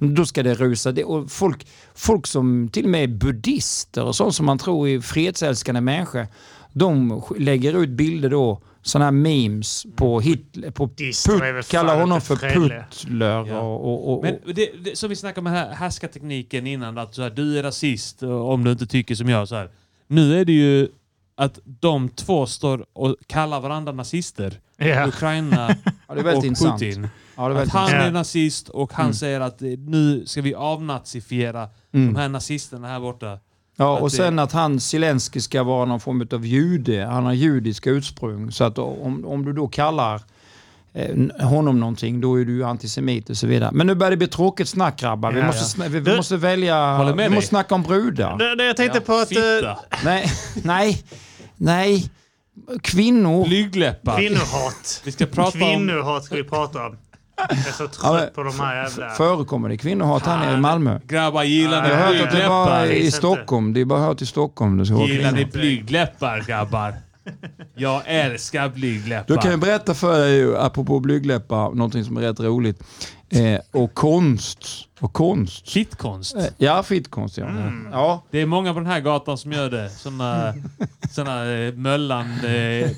Mm. Då ska det rusa. Det, och folk, folk som till och med är buddhister och sånt som man tror är fredsälskande människor, de lägger ut bilder då, sådana här memes på Hitler, på Put, kallar honom för. Putler Ja. och, och, och, Men det, det, som vi snackade om här, härskartekniken innan, att så här, du är rasist och om du inte tycker som jag. Så här. Nu är det ju att de två står och kallar varandra nazister. Ja. Ukraina [laughs] ja, det är väldigt och intressant. Putin. Ja, det är Att väldigt han intressant. är nazist och han Mm. säger att eh, nu ska vi avnazifiera Mm. de här nazisterna här borta. Ja, Att och det- sen att han Zelensky ska vara någon form av jude. Han har judiska ursprung. Så att om, om du då kallar eh, honom någonting, då är du antisemit och så vidare. Men nu börjar det bli tråkigt snack grabbar. Vi, Ja, måste, ja. vi, vi Du- måste välja... Vi dig. måste snacka om brudar. Det, det jag tänkte Ja, på att... eh, fitta. Nej, nej, nej. Kvinnor... Blygdläppar. Kvinnohat. Vi ska prata. Kvinnohat ska vi prata om. Jag är så Ja, trött men- på de här jävla... Förekommer det kvinnohat här nere i Malmö? Grabbar, gillar Jag har ni hört att det är bara blygdläppar? i. Stockholm. Det är bara hört i Stockholm. Det Gillar ni blygdläppar grabbar? Jag älskar blygdläppar. Då kan jag berätta för dig, apropå blygdläppar, någonting som är rätt roligt. Eh, och konst. Och konst. Fittkonst. Eh, ja, fittkonst ja. ja. Det är många på den här gatan som gör det. Såna, [laughs] såna eh, möllande eh,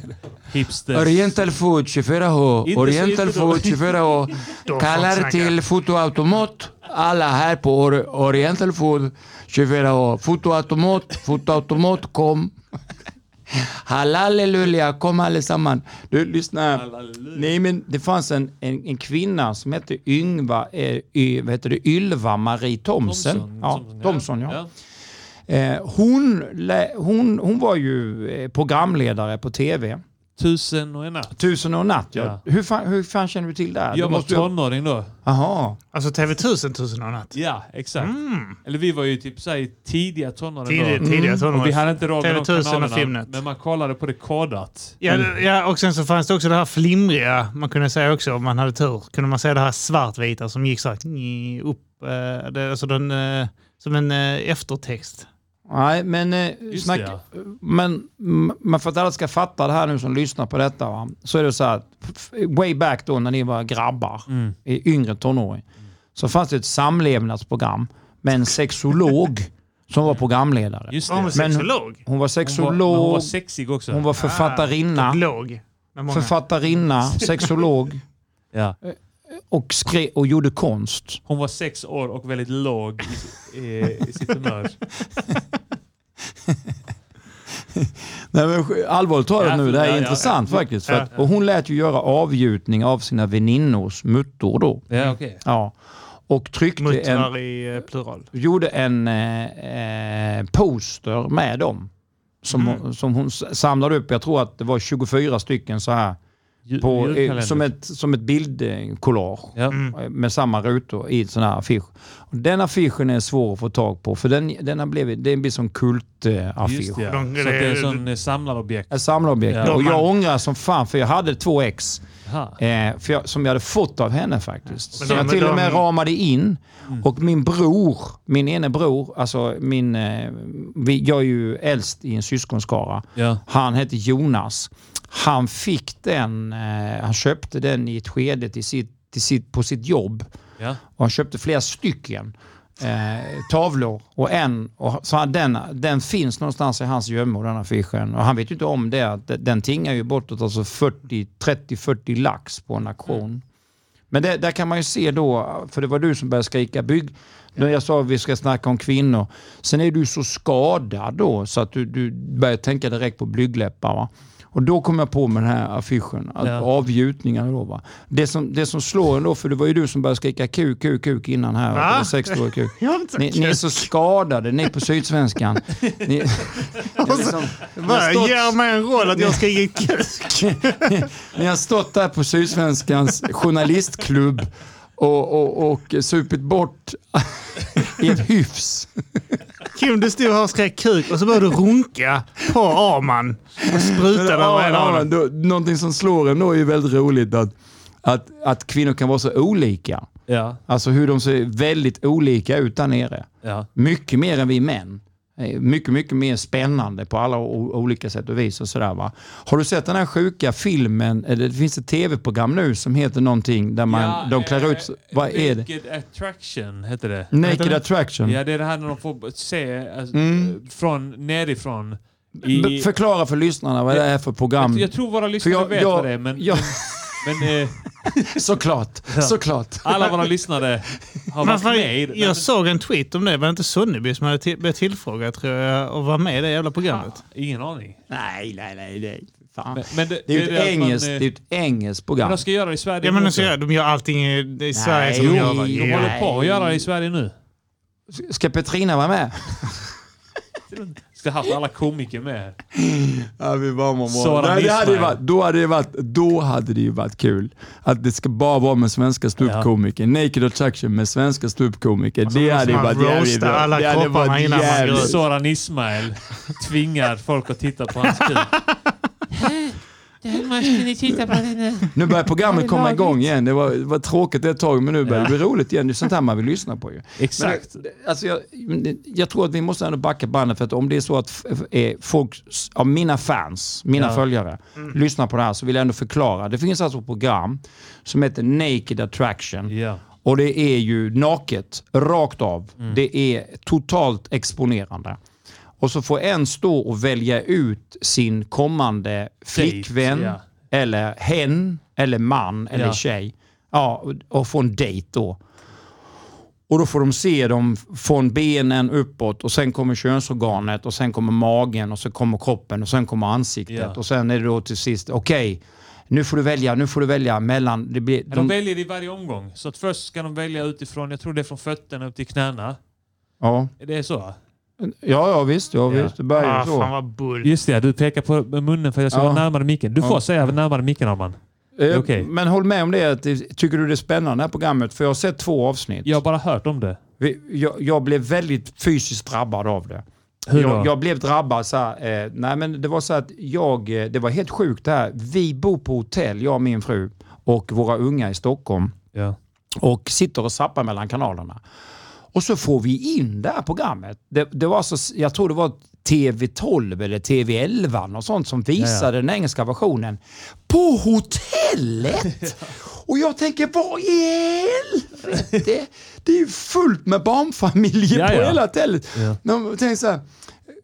hipsters. Oriental Food 24H. Inte så Oriental Food då. 24H. Då får Kallar till fotoautomat. Alla här på Or- Oriental Food 24H. Fotoautomat, fotoautomat kom. Halleluja, kom allesammans. Du, lyssna. Nej, men det fanns en, en, en kvinna som hette Yngva, eh, y, vad heter det, Ylva Marie Thomsen. Thomson, Ja, Thomson, Thomson, ja. Eh, hon, hon, hon var ju eh, programledare på tv. Tusen och en natt. Tusen och en natt, ja. Ja. Hur, fan, hur fan känner du till det? här? Jag Du var tonåring då. Jaha. Alltså TV1000 tusen och en natt. Ja, exakt. Mm. Eller vi var ju typ såhär tidiga tonåren Tidig, då. tidiga tonår. Och vi hade inte råd med de TV1000 och kanalerna. Filmnet. Men man kollade på det kodat. Ja, det- ja, och sen så fanns det också det här flimriga, man kunde säga också om man hade tur, kunde man säga det här svartvita som gick så här upp, eh, det, alltså den, eh, som en eh, eftertext. Nej, men, eh, snack, det, men, men för att alla ska fatta det här nu som lyssnar på detta, va? så är det så här, way back då när ni var grabbar, Mm. i yngre tonåring, så fanns det ett samlevnadsprogram med en sexolog [laughs] som var programledare. Just det. Var hon Men- sexolog? Hon var Hon var, sexolog, hon var sexig också. hon var författarinna, Ah, låg. Författarinna, [laughs] sexolog ja. och, skrev, och gjorde konst. hon var sex år och väldigt låg i, i, i sitt humör. [laughs] Nej, men allvarligt talat Ja, nu, det här är ja, ja, intressant ja. faktiskt. För att, och hon lät ju göra avgjutning av sina väninnors muttor då. Ja, okej. Ja. Och tryckte en, Muttrar i eh, plural. gjorde en eh, eh, poster med dem. Som, Mm. hon, som hon samlade upp, jag tror att det var 24 stycken så här. På, eh, som ett, som ett bildkollage. Ja. Mm. med samma rutor i en sån här affisch. Och den affischen är svår att få tag på för den, den har blivit, det blir som kultaffisch. Just det, ja. Så det är sån eh, samlarobjekt. Ett samlarobjekt. Ja. Och jag ångrar som fan för jag hade två ex eh, för jag, som jag hade fått av henne faktiskt. Men Så de- jag till och med de- ramade in. Mm. Och min bror, min ene bror, alltså min, eh, vi, jag är ju äldst i en syskonskara. Ja. Han hette Jonas. Han fick den, eh, han köpte den i ett skede till sitt, till sitt, på sitt jobb. Ja. Och han köpte flera stycken eh, tavlor. Och en, och, så den, den finns någonstans i hans gömmor, den affischen. Och han vet ju inte om det. att Den tingar ju bortåt alltså 40, 30-40 lax på en auktion. Men det, där kan man ju se då, för det var du som började skrika bygg. När jag sa att vi ska snacka om kvinnor. Sen är du så skadad då så att du, du börjar tänka direkt på blygdläppar. Och då kom jag på med den här affischen, att Ja. avgjutningar då. Va? Det, som, det som slår en då, för det var ju du som började skrika kuk, kuk, kuk innan här. Va? det var år kuk. [laughs] Ni, ni är så skadade, ni på Sydsvenskan. [laughs] Ni, är liksom, stått, Ger mig en roll att jag ge kuk? [laughs] ni har stått där på Sydsvenskans journalistklubb och, och, och supit bort [laughs] i ett hyfs. Kim, du stod här och skrek kuk och så började du runka på Arman och sprutade över Ja, hela då, någonting som slår en då är ju väldigt roligt att, att, att kvinnor kan vara så olika. Ja. Alltså hur de ser väldigt olika ut där nere. Ja. Mycket mer än vi män. Eh, Mycket, mycket mer spännande på alla olika sätt och vis. Och sådär, va? Har du sett den här sjuka filmen, eller det finns ett tv-program nu som heter någonting där man, Ja, de klär eh, ut... Vad är det? Naked Attraction heter det. Naked Attraction. Ja, det är det här när de får se alltså, Mm. från nerifrån. I, Förklara för lyssnarna vad det är för program. jag, jag tror våra lyssnare jag- vet jag- vad det är, men, Ja, [laughs] men eh, [laughs] såklart. Såklart. alla våra lyssnare har Men varit med jag såg en tweet om det. Var det inte Sonneby som hade till, blivit tillfrågad tror jag och var med i det jävla programmet? Ingen aning. Nej, nej, nej. nej. Fan. Men, men det, Det är ju det ett, att man, engelskt, eh, det är ett engelskt Men program. de ska göra det i Sverige Ja men alltså, också. ja, de gör allting i, i Sverige Nej, som de gör. de De Ja. håller på att göra det i Sverige nu. Ska Petrina vara med? [laughs] Ska haft alla komiker med. Ja, vi var må Sara Nej, det hade varit, då, hade det varit, då hade det ju varit kul. Att det ska bara vara med svenska ståuppkomiker. Naked Attraction med svenska ståuppkomiker. Och så Det hade ju man varit jävligt bra. alla Det hade varit innan man jävligt- ut. Soran Ismail tvingar folk att titta på hans kuk. Måste ni titta på den. Nu börjar programmet komma igång igen. Det var, det var tråkigt ett tag men nu börjar det Ja. bli roligt igen. Det är sånt här man vill lyssna på ju. [laughs] Exakt. Men, det- alltså jag, jag tror att vi måste ändå backa bandet för att om det är så att eh, folk, av mina fans, mina Ja. följare, Mm. lyssnar på det här så vill jag ändå förklara. Det finns alltså ett program som heter Naked Attraction. Ja. Och det är ju naket, rakt av. Det är totalt exponerande. Och så får en stå och välja ut sin kommande flickvän, ja. eller hen, eller man, eller Ja. tjej. Ja, och- få en dejt då. Och då får de se dem från benen uppåt och sen kommer könsorganet och sen kommer magen och så kommer kroppen och sen kommer ansiktet. Ja. Och sen är det då till sist, okej, nu får du välja, nu får du välja mellan... Det blir, de de, väljer i varje omgång. Så att först ska de välja utifrån, jag tror det är från fötterna upp till knäna. ja. Är det så? Ja, ja visst. Ja, Ja. visst. Det börjar Ah, ju så. fan vad bull. Just det, du pekar på munnen för att jag ska Ja. vara närmare micken. Du får Ja. säga närmare micken Arman. Eh, okej. Men håll med om det. Att, det- tycker du det är spännande det här programmet? För jag har sett två avsnitt. Jag har bara hört om det. Vi- Jag, jag blev väldigt fysiskt drabbad av det. Hur då? Jag, jag blev drabbad så här, eh, nej men det var så att jag, eh, det var helt sjukt det här. Vi bor på hotell, jag och min fru och våra unga i Stockholm Ja. och sitter och zappar mellan kanalerna. Och så får vi in det här programmet. Det, det var så, jag tror det var TV12 eller TV11 och sånt som visade den engelska versionen på hotellet. [laughs] Och jag tänker, vad i helvete? Det är ju fullt med barnfamiljer Ja, på ja. hela hotellet. Ja. De tänker så här,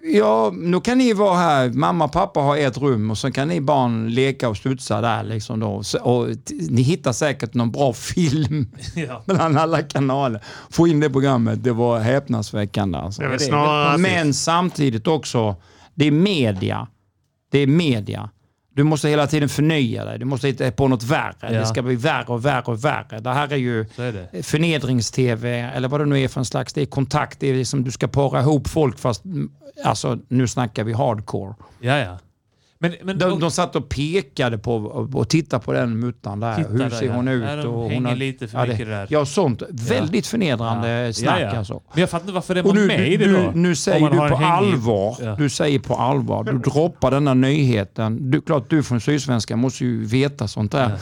ja, nu kan ni vara här, mamma och pappa har ett rum och så kan ni barn leka och studsa där. Liksom då. Så, och ni hittar säkert någon bra [laughs] film Ja. mellan alla kanaler. Få in det programmet, det var häpnadsväckande. Alltså. Det snarare Men samtidigt också, det är media. Det är media. Du måste hela tiden förnya dig. Du måste hitta på något värre. Ja. Det ska bli värre och värre och värre. Det här är ju förnedrings-tv eller vad det nu är för en slags. Det är kontakt. Det är liksom du ska para ihop folk fast mm, alltså nu snackar vi hardcore. Ja, ja. Men, men De, de satt och pekade på och tittade på den muttan där. Hur där, ser ja. hon ut? Ja, de och hon hänger har- lite för ja, mycket det, där. Ja, sånt. Väldigt förnedrande Ja. snack ja, ja. alltså. Men jag fattar inte varför det var nu, med i det nu, då. nu säger du på allvar, Ja. du säger på allvar, du droppar denna nyheten. Du, klart du från Sydsvenska måste ju veta sånt där.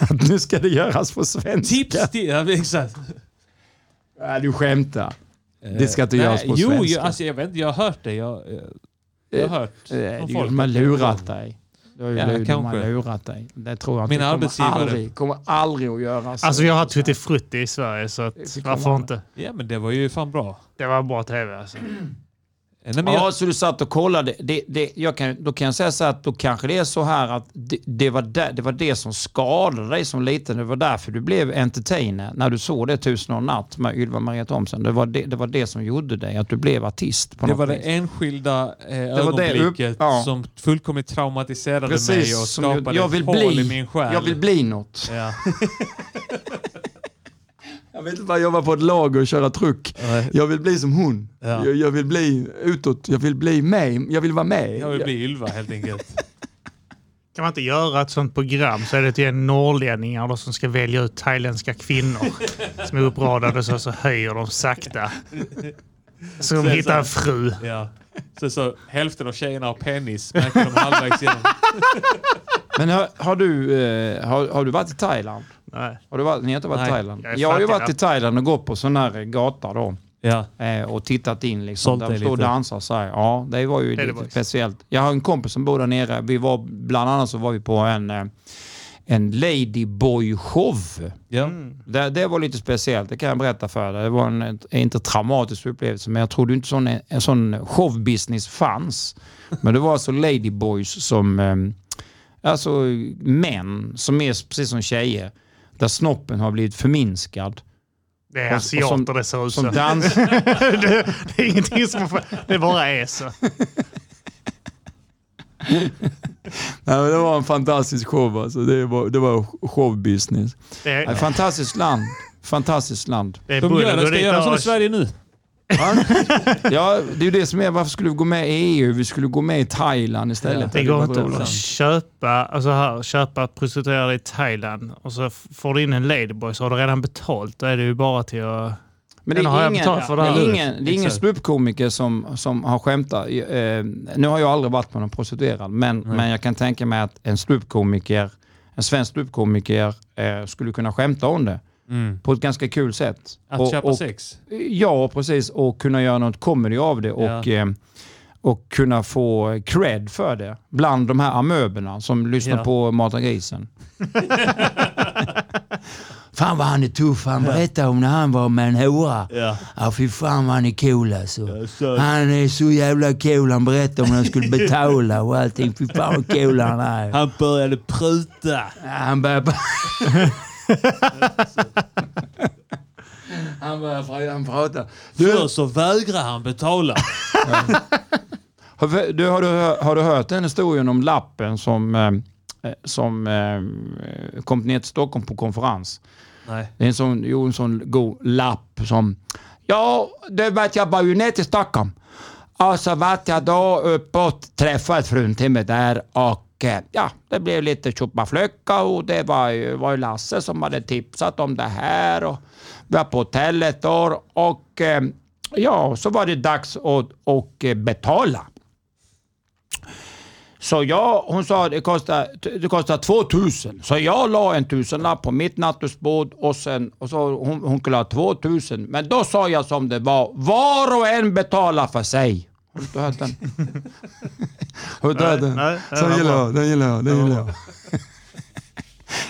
Att [laughs] nu ska det göras på svenska. Tips till... Ja, exakt. Ja, du skämtar. Det ska inte Nej, göras på jo, svenska. Jo, alltså, jag vet inte, jag har hört det. Jag, jag har hört Eh, det- folk. De har lurat dig. De har ju Ja, kanske. lurat dig. Det tror jag inte. Min Det kommer. Aldrig, kommer aldrig att göra så. Alltså jag har tutti frutti i Sverige så att, varför inte? Ja, men det var ju fan bra. Det var bra tv alltså. [clears throat] Nej, Ja, jag, så du satt och kollade. Det, det, jag kan, då kan jag säga så att då kanske det är så här att det, det, var det, det var det som skadade dig som liten. Det var därför du blev entertainer när du såg det Tusen och natt med Ylva Maria Thomsen. Det var det, det var det som gjorde dig, att du blev artist på det något var det vis. enskilda eh, var det upp- ögonblicket ja. som fullkomligt traumatiserade mig och Precis, som jag, skapade jag, vill ett hål i bli, min själ. jag vill bli något. Ja. [laughs] [laughs] Jag vill inte bara jobba på ett lager och köra truck. Nej. Jag vill bli som hon. Ja. Jag, jag vill bli utåt. Jag vill bli mig. Jag vill vara med. Jag vill bli Ylva helt enkelt. [laughs] Kan man inte göra ett sånt program så är det till norrlänningar då som ska välja ut thailändska kvinnor [laughs] som är uppradade så, så höjer de sakta. Så de hittar en fru. Ja. Så, så hälften av tjejerna har penis, märker de halvvägs igenom. [laughs] Men har, har, du, eh, har, har du varit i Thailand? Nej. Har du varit, ni har inte varit i Thailand? jag Jag har ju varit i Thailand och gått på sån här gata då. Ja. eh, och tittat in liksom. Sålt Där står dansar så här. Ja, det var ju Det det lite boys. speciellt. Jag har en kompis som bor där nere. Vi var, bland annat så var vi på en, eh, en Ladyboy-show. Ja. Mm. Det, det var lite speciellt, det kan jag berätta för dig. Det var en, inte traumatisk upplevelse, men jag trodde inte sån, en sån showbusiness fanns. Men det var alltså ladyboys som, eh, alltså män som är precis som tjejer, där snoppen har blivit förminskad. Det är asiater som- det ser ut Som dans... det, [laughs] det är ingenting som... Det bara är så. [laughs] Nej, men det var en fantastisk show alltså. Det var, det var showbusiness. Det är, fantastiskt land. Fantastiskt land. det är De gör, Gå ska göra som Sverige nu. Ja, ja, det är ju det som är, varför skulle vi gå med i EU? Vi skulle gå med i Thailand istället. Det går inte att köpa, alltså här, köpa prostituerade i Thailand och så får du in en ladyboy så har du redan betalt. Då är det ju bara till att... Men det har är jag ingen, för det det här. är ingen, det är ingen ståuppkomiker som, som har skämtat. Eh, nu har jag aldrig varit med någon prostituerad, men, men jag kan tänka mig att en ståuppkomiker, en svensk ståuppkomiker eh, skulle kunna skämta om det Mm. på ett ganska kul sätt. Att Och- köpa och, sex. Ja, precis. Och kunna göra något comedy av det och, Ja. eh, och kunna få cred för det. Bland de här amöberna som lyssnar Ja. på Mata grisen. [laughs] Fan vad han är tuff. Han berättade om när han var med en hora. Ja. Ja, fy fan vad han är cool alltså. Ja, så- Han är så jävla cool. Han berättade om när han skulle [laughs] betala och allting. Fy fan vad cool han är. Han började pruta. Ja, Han började... [laughs] han började han prata. Du, Först så vägrar han betala. har du, har, du, har du hört den historien om lappen som, eh, eh, som eh, kom ner till Stockholm på konferens? Nej. Det är en sån, jo, en sån god lapp som... Ja, det vet jag var ju ner till Stockholm. Och så vart jag då uppåt, träffade fruntimmer där och ja, det blev lite tjoppaflöcka och det var ju, var ju Lasse som hade tipsat om det här och vi var på hotellet då och eh, ja, så var det dags att och eh, betala. Så jag, hon sa det kostar, det kostar 2000. Så jag la en tusenlapp på mitt nattduksbord och, sen, och så hon, hon kunde ha 2000. Men då sa jag som det var. Var och en betalar för sig. Har du inte hört den? Har du hört den? nej, det Den gillar jag. Den gillar jag. Den gillar jag. [laughs]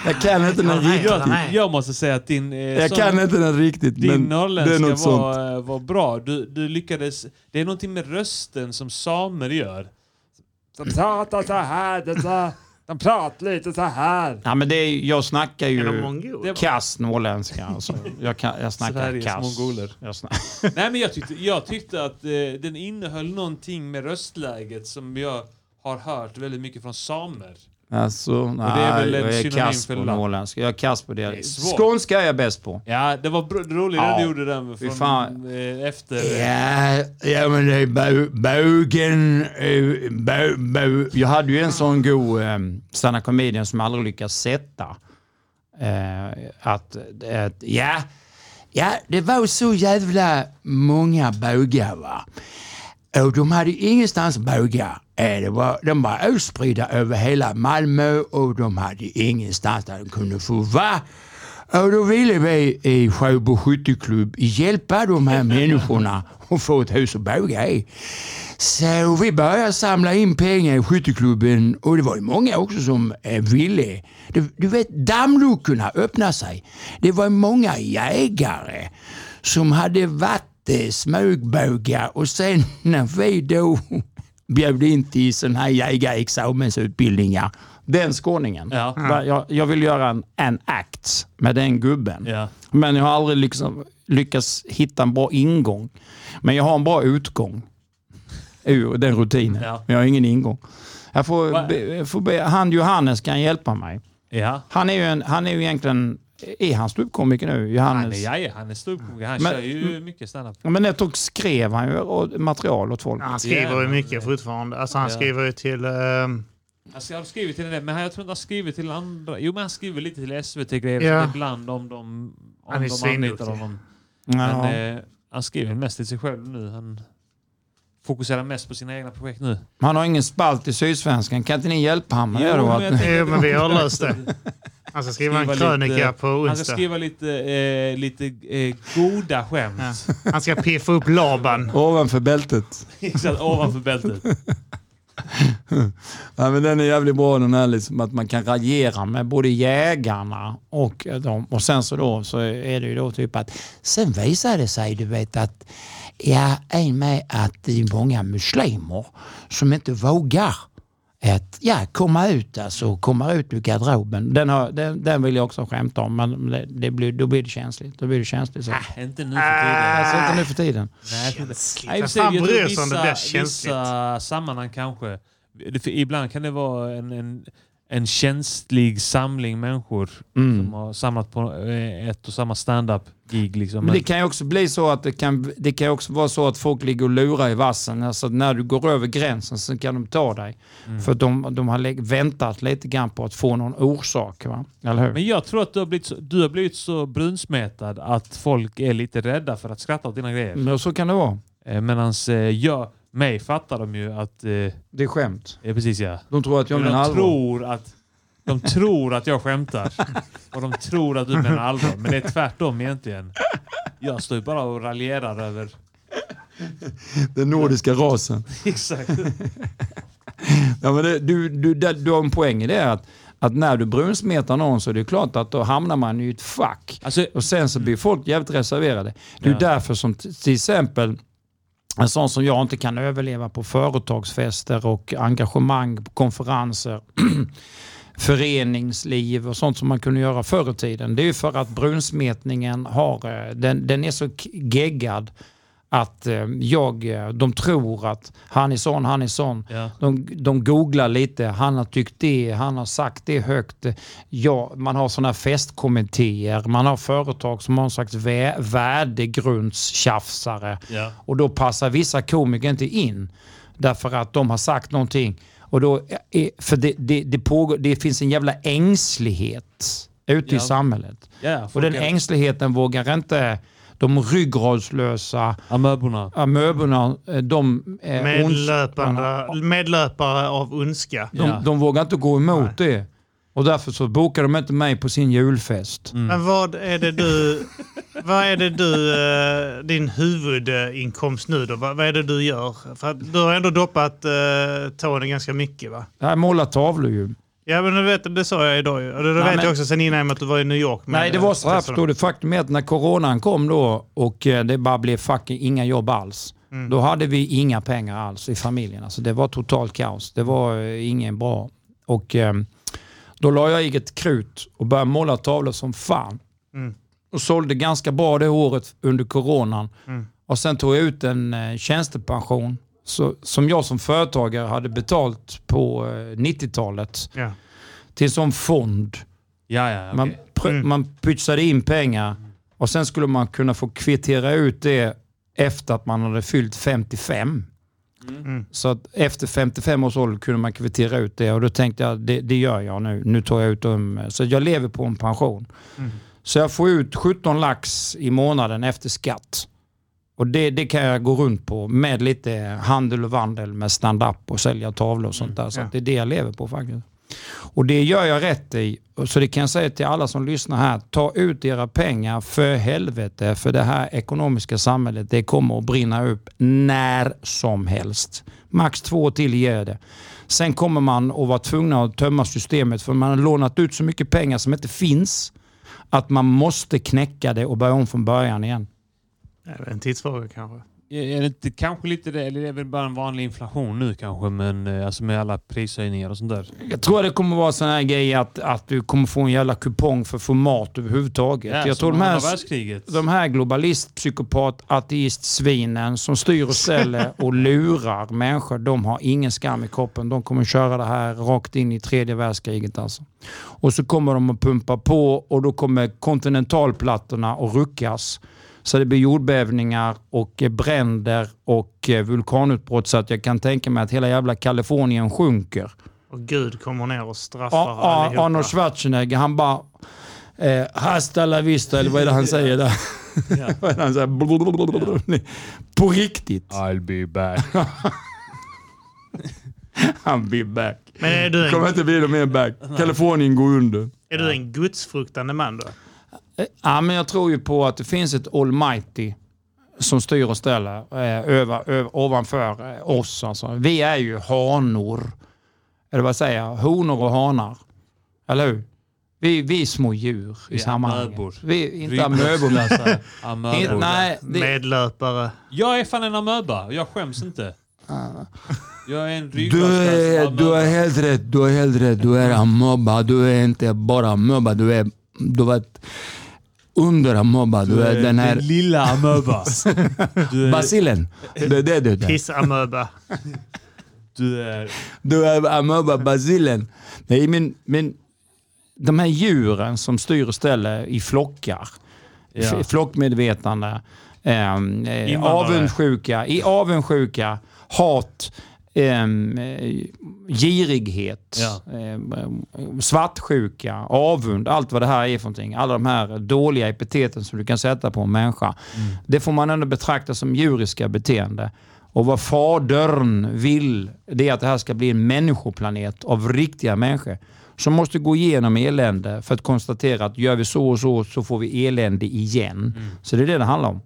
Jag kan inte den nej. riktigt. Jag, Nej. jag måste säga att din... Eh, Jag kan inte den riktigt, Din norrländska var, eh, var bra. Du, du lyckades... Det är någonting med rösten som samer gör. De pratar så här. det så- De pratar lite så här. Ja, men det är, jag snackar ju kass norrländska. Alltså. Jag, kan, jag snackar Sveriges kass. mongoler. Jag snack... [laughs] Nej, men jag tyckte, jag tyckte att eh, den innehöll någonting med röstläget som jag har hört väldigt mycket från samer. Alltså, det är väl Nej, en jag är kass för på norrländska. Jag är kass på det. är. Skånska är jag bäst på. Ja, det var roligt Ja. när du gjorde den från, fan. eh, efter... Ja, ja men det är bö- bögen... eh, Bö, bö. Jag hade ju en sån god eh, stand comedian som jag aldrig lyckats sätta. Eh, att, att, ja, ja, det var så jävla många bögar va. Och de hade ingenstans bögar. Det var, de var utspridda över hela Malmö och de hade ingenstans där de kunde få vara. Och då ville vi i Sjöbo skytteklubb hjälpa de här människorna att få ett hus att båga i. Så vi började samla in pengar i skytteklubben och det var ju många också som ville. Du, du vet, dammluckorna öppnade sig. Det var många jägare som hade varit smögbågar och sen när vi då bjöd in till sån här jägarexamensutbildningar, den skåningen. Ja. Jag, jag vill göra en, en act med den gubben. Ja. Men jag har aldrig liksom lyckats hitta en bra ingång. Men jag har en bra utgång ur den rutinen. Ja. Men jag har ingen ingång. Jag får, be, får be, han Johannes kan hjälpa mig. Ja. Han är ju, en, han är ju egentligen, är han ståuppkomiker nu? Han är, Johannes? ja, ja, han är ståuppkomiker. Han Men- kör ju mycket standup. Ja, Men ett tag skrev han ju och- material åt folk. Han skriver ju Ja. mycket fortfarande. Alltså han Ja. skriver ju till... ehm, Alltså, jag har skrivit till den, men jag tror inte han skrivit till andra. Jo, men han skriver lite till SVT-grejer Ja. ibland om de, om Han är de anlitar honom. Men eh, han skriver mest till sig själv nu. Han fokuserar mest på sina egna projekt nu. Han har ingen spalt i Sydsvenskan. Kan inte ni hjälpa honom med det Jo, men Att, Jo, men vi har löst det. [laughs] Han ska skriva en Skriva krönika lite- på Han ska onsdag. skriva lite, eh, lite eh, goda skämt. Ja. Han ska piffa upp Laban. [laughs] Ovanför bältet. Exakt, ovanför bältet. [laughs] Ja, men den är jävligt bra den här liksom. att man kan raljera med både jägarna och dem. Och sen så då så är det ju då typ att sen visar det sig du vet att ja, en med att det är många muslimer som inte vågar att ja, komma ut alltså, komma ut ur garderoben. Den, har, den, den vill jag också skämta om men det, det blir, då blir det känsligt. Då blir det känsligt så. Äh, inte nu för tiden. Alltså inte nu för tiden. Nej, inte. Nej, fan bryr sig om det blir känsligt? vissa sammanhang kanske. Ibland kan det vara en, en, en känslig samling människor Mm. som har samlat på eh, ett och samma stand-up-gig. Liksom. Men det kan ju också bli så att det kan, det kan också vara så att folk ligger och lurar i vassen. Alltså när du går över gränsen så kan de ta dig. Mm. För de, de har väntat lite grann på att få någon orsak. Va? Eller hur? Men jag tror att du har, blivit så, du har blivit så brunsmetad att folk är lite rädda för att skratta åt dina grejer. Men så kan det vara. Medan eh, jag, mig fattar de ju att... Eh, Det är skämt. ja, precis ja. De tror att jag Men menar de allvar. tror att de tror att jag skämtar. Och de tror att du menar allvar. Men det är tvärtom egentligen. Jag står ju bara och raljerar över... Den nordiska rasen. [laughs] Exakt. Ja, men det, du, du, det, du har en poäng i det att, att när du brunsmetar någon så är det klart att då hamnar man i ett fack. Alltså, Och sen så blir folk jävligt reserverade. Det är Ja. därför som till exempel en sån som jag inte kan överleva på företagsfester och engagemang på konferenser, [clears throat] föreningsliv och sånt som man kunde göra förr i tiden. Det är ju för att brunsmetningen har, eh, den, den är så geggad att eh, jag, eh, de tror att han är sån, han är sån. ja. De, de googlar lite, han har tyckt det, han har sagt det högt. Ja, man har sådana festkommittéer, man har företag som har en slags vä värdegrundstjafsare. Ja. Och då passar vissa komiker inte in därför att de har sagt någonting. Och då är, för det, det, det, pågår, det finns en jävla ängslighet ute i Ja. samhället. Ja, Och den ängsligheten vågar inte de ryggradslösa Amöborna. amöborna, eh, de är Medlöpande, medlöpare av ondska. de, Ja. de vågar inte gå emot det. Och därför så bokar de inte mig på sin julfest. Mm. Men vad är det du... Vad är det du... eh, din huvudinkomst nu då? Vad, vad är det du gör? För du har ändå doppat uh, tårna ganska mycket va? Jag målar tavlor ju. Ja men du vet, det sa jag idag ju. Och det Nej, vet men- jag också sen innan att du var i New York. med- Nej, det var så här förstår du. Faktum är att när coronan kom då och eh, det bara blev fucking inga jobb alls. Mm. Då hade vi inga pengar alls i familjen. Alltså det var totalt kaos. Det var eh, ingen bra. Och eh, då la jag eget krut och började måla tavlor som fan. Mm. Och sålde ganska bra det året under coronan. Mm. Och sen tog jag ut en eh, tjänstepension så, som jag som företagare hade betalt på eh, 90-talet Ja. till en sån fond. Ja, ja, okej. Man, pr- Mm. man pytsade in pengar och sen skulle man kunna få kvittera ut det efter att man hade fyllt 55. Mm. Så att efter 55 års ålder kunde man kvittera ut det och då tänkte jag det, det gör jag nu. Nu tar jag ut dem. Så jag lever på en pension. Mm. Så jag får ut 17 lax i månaden efter skatt. Och det, det kan jag gå runt på med lite handel och vandel med stand-up och sälja tavlor och sånt där. Så ja. det är det jag lever på faktiskt. Och det gör jag rätt i. Så det kan jag säga till alla som lyssnar här. Ta ut era pengar för helvete. För det här ekonomiska samhället det kommer att brinna upp när som helst. Max två till ger det. Sen kommer man att vara tvungna att tömma systemet för man har lånat ut så mycket pengar som inte finns att man måste knäcka det och börja om från början igen. Det är en tidsfråga kanske. Är det inte kanske lite det, eller är det väl bara en vanlig inflation nu kanske, men eh, alltså med alla prishöjningar och sånt där? Jag tror det kommer vara sån här grej att, att du kommer få en jävla kupong för format överhuvudtaget. Ja, jag tror de här, de här globalist, psykopat, ateist-svinen som styr och ställer [laughs] och lurar människor, de har ingen skam i kroppen. De kommer köra det här rakt in i tredje världskriget alltså. Och så kommer de att pumpa på och då kommer kontinentalplattorna att ruckas. Så det blir jordbävningar och eh, bränder och eh, vulkanutbrott så att jag kan tänka mig att hela jävla Kalifornien sjunker. Och Gud kommer ner och straffar Ja, allihopa. Arnold Schwarzenegger, han bara... Eh, hasta la vista, eller vad är det han [laughs] säger där? [laughs] vad är det han säger? [laughs] På riktigt. I'll be back. Han be back. Men är du, Kommer en, inte bli mer back. Kalifornien går under. är du en gudsfruktande man då? Ja, men jag tror ju på att det finns ett almighty som styr och ställer eh, över, över, ovanför eh, oss. Alltså. Vi är ju hanor. Eller vad säger jag? Honor och hanar. Eller hur? Vi, vi är små djur i är sammanhanget. amöbor. Vi är [laughs] inte amöbor. Nej, det, Medlöpare. Jag är fan en amöba. Jag skäms inte. Jag är en du, är, du amöba. helt rätt. Du har helt rätt. Du är amöba. Du är inte bara amöba. Du är, du är under amöba. Du är den här lilla amöba. [laughs] Du är, basilen. Det är det du är. Pissamöba. du är... Du är amöba basilen. Nej, men, men de här djuren som styr och ställer i flockar. Ja. Flockmedvetande. ehm, eh, avundsjuka, i avundsjuka, hat, eh, girighet, Ja. ehm, svartsjuka, avund, allt vad det här är för någonting. Alla de här dåliga epiteten som du kan sätta på en människa. Det får man ändå betrakta som djuriska beteende. Och vad fadern vill, det är att det här ska bli en människoplanet av riktiga människor som måste gå igenom elände för att konstatera att gör vi så och så så får vi elände igen. Så det är det det handlar om.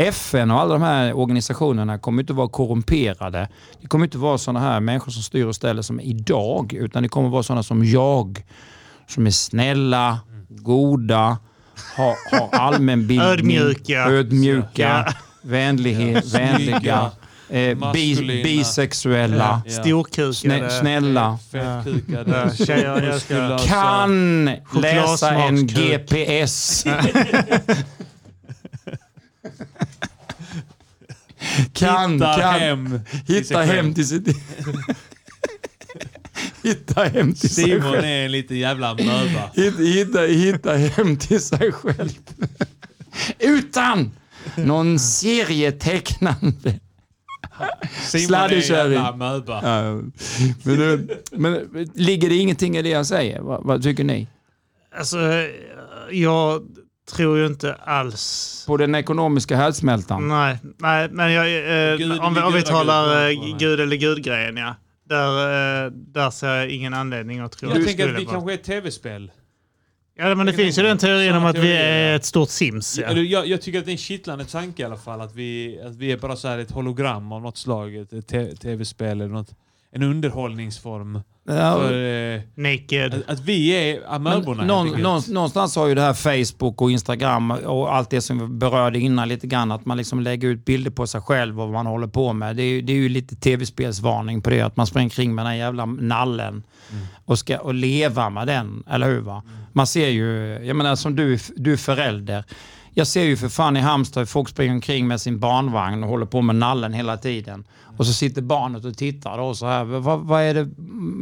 FN och alla de här organisationerna kommer inte vara korrumperade. Det kommer inte vara sådana här människor som styr och ställer som idag, utan det kommer vara sådana som jag, som är snälla, goda, har, har [laughs] allmänbildning, Ödmjuka. ödmjuka Ja. vänlighet, vänliga, eh, bi, bisexuella, Ja. Storkukade. snä, snälla. Fettkukade. Ja. Kan läsa en. GPS. [laughs] [laughs] kan, Hittar kan hem sig hitta hem till sitt... hitta hem till sig Simon själv. är en liten jävla möba. Hitta, hitta, hitta hem till sig själv. Utan någon serietecknande. Simon är en Sladdekärring. jävla möba. Ja, men, det- men ligger det ingenting i det jag säger? Vad, vad tycker ni? Alltså, jag tror ju inte alls... På den ekonomiska härdsmältan? Nej, nej men jag, eh, Gud om, vi, om vi gud, talar gud, eh, nej. gud eller gud-grejen, ja. Där, eh, där ser jag ingen anledning att tro Jag det tänker att vi vara. kanske är ett tv-spel. Ja, men det jag finns ju den teorin om att vi teorier, är ett stort Sims. Ja. Eller Jag, jag tycker att det är en kittlande tanke i alla fall. Att vi, att vi är bara så här ett hologram av något slag. Ett, tv-spel eller något. En underhållningsform. Ja, För, eh, Naked. att, att vi är amöborna någon, någonstans har ju det här Facebook och Instagram och allt det som vi berörde innan lite grann, att man liksom lägger ut bilder på sig själv och vad man håller på med. Det är, ju- det är ju lite tv-spelsvarning på det, att man springer kring med den här jävla nallen och ska och leva med den, eller hur? Va? Man ser ju, jag menar som du, du är förälder, jag ser ju för fan i Halmstad hur folk springer omkring med sin barnvagn och håller på med nallen hela tiden. Och så sitter barnet och tittar och så här. Vad, vad är det?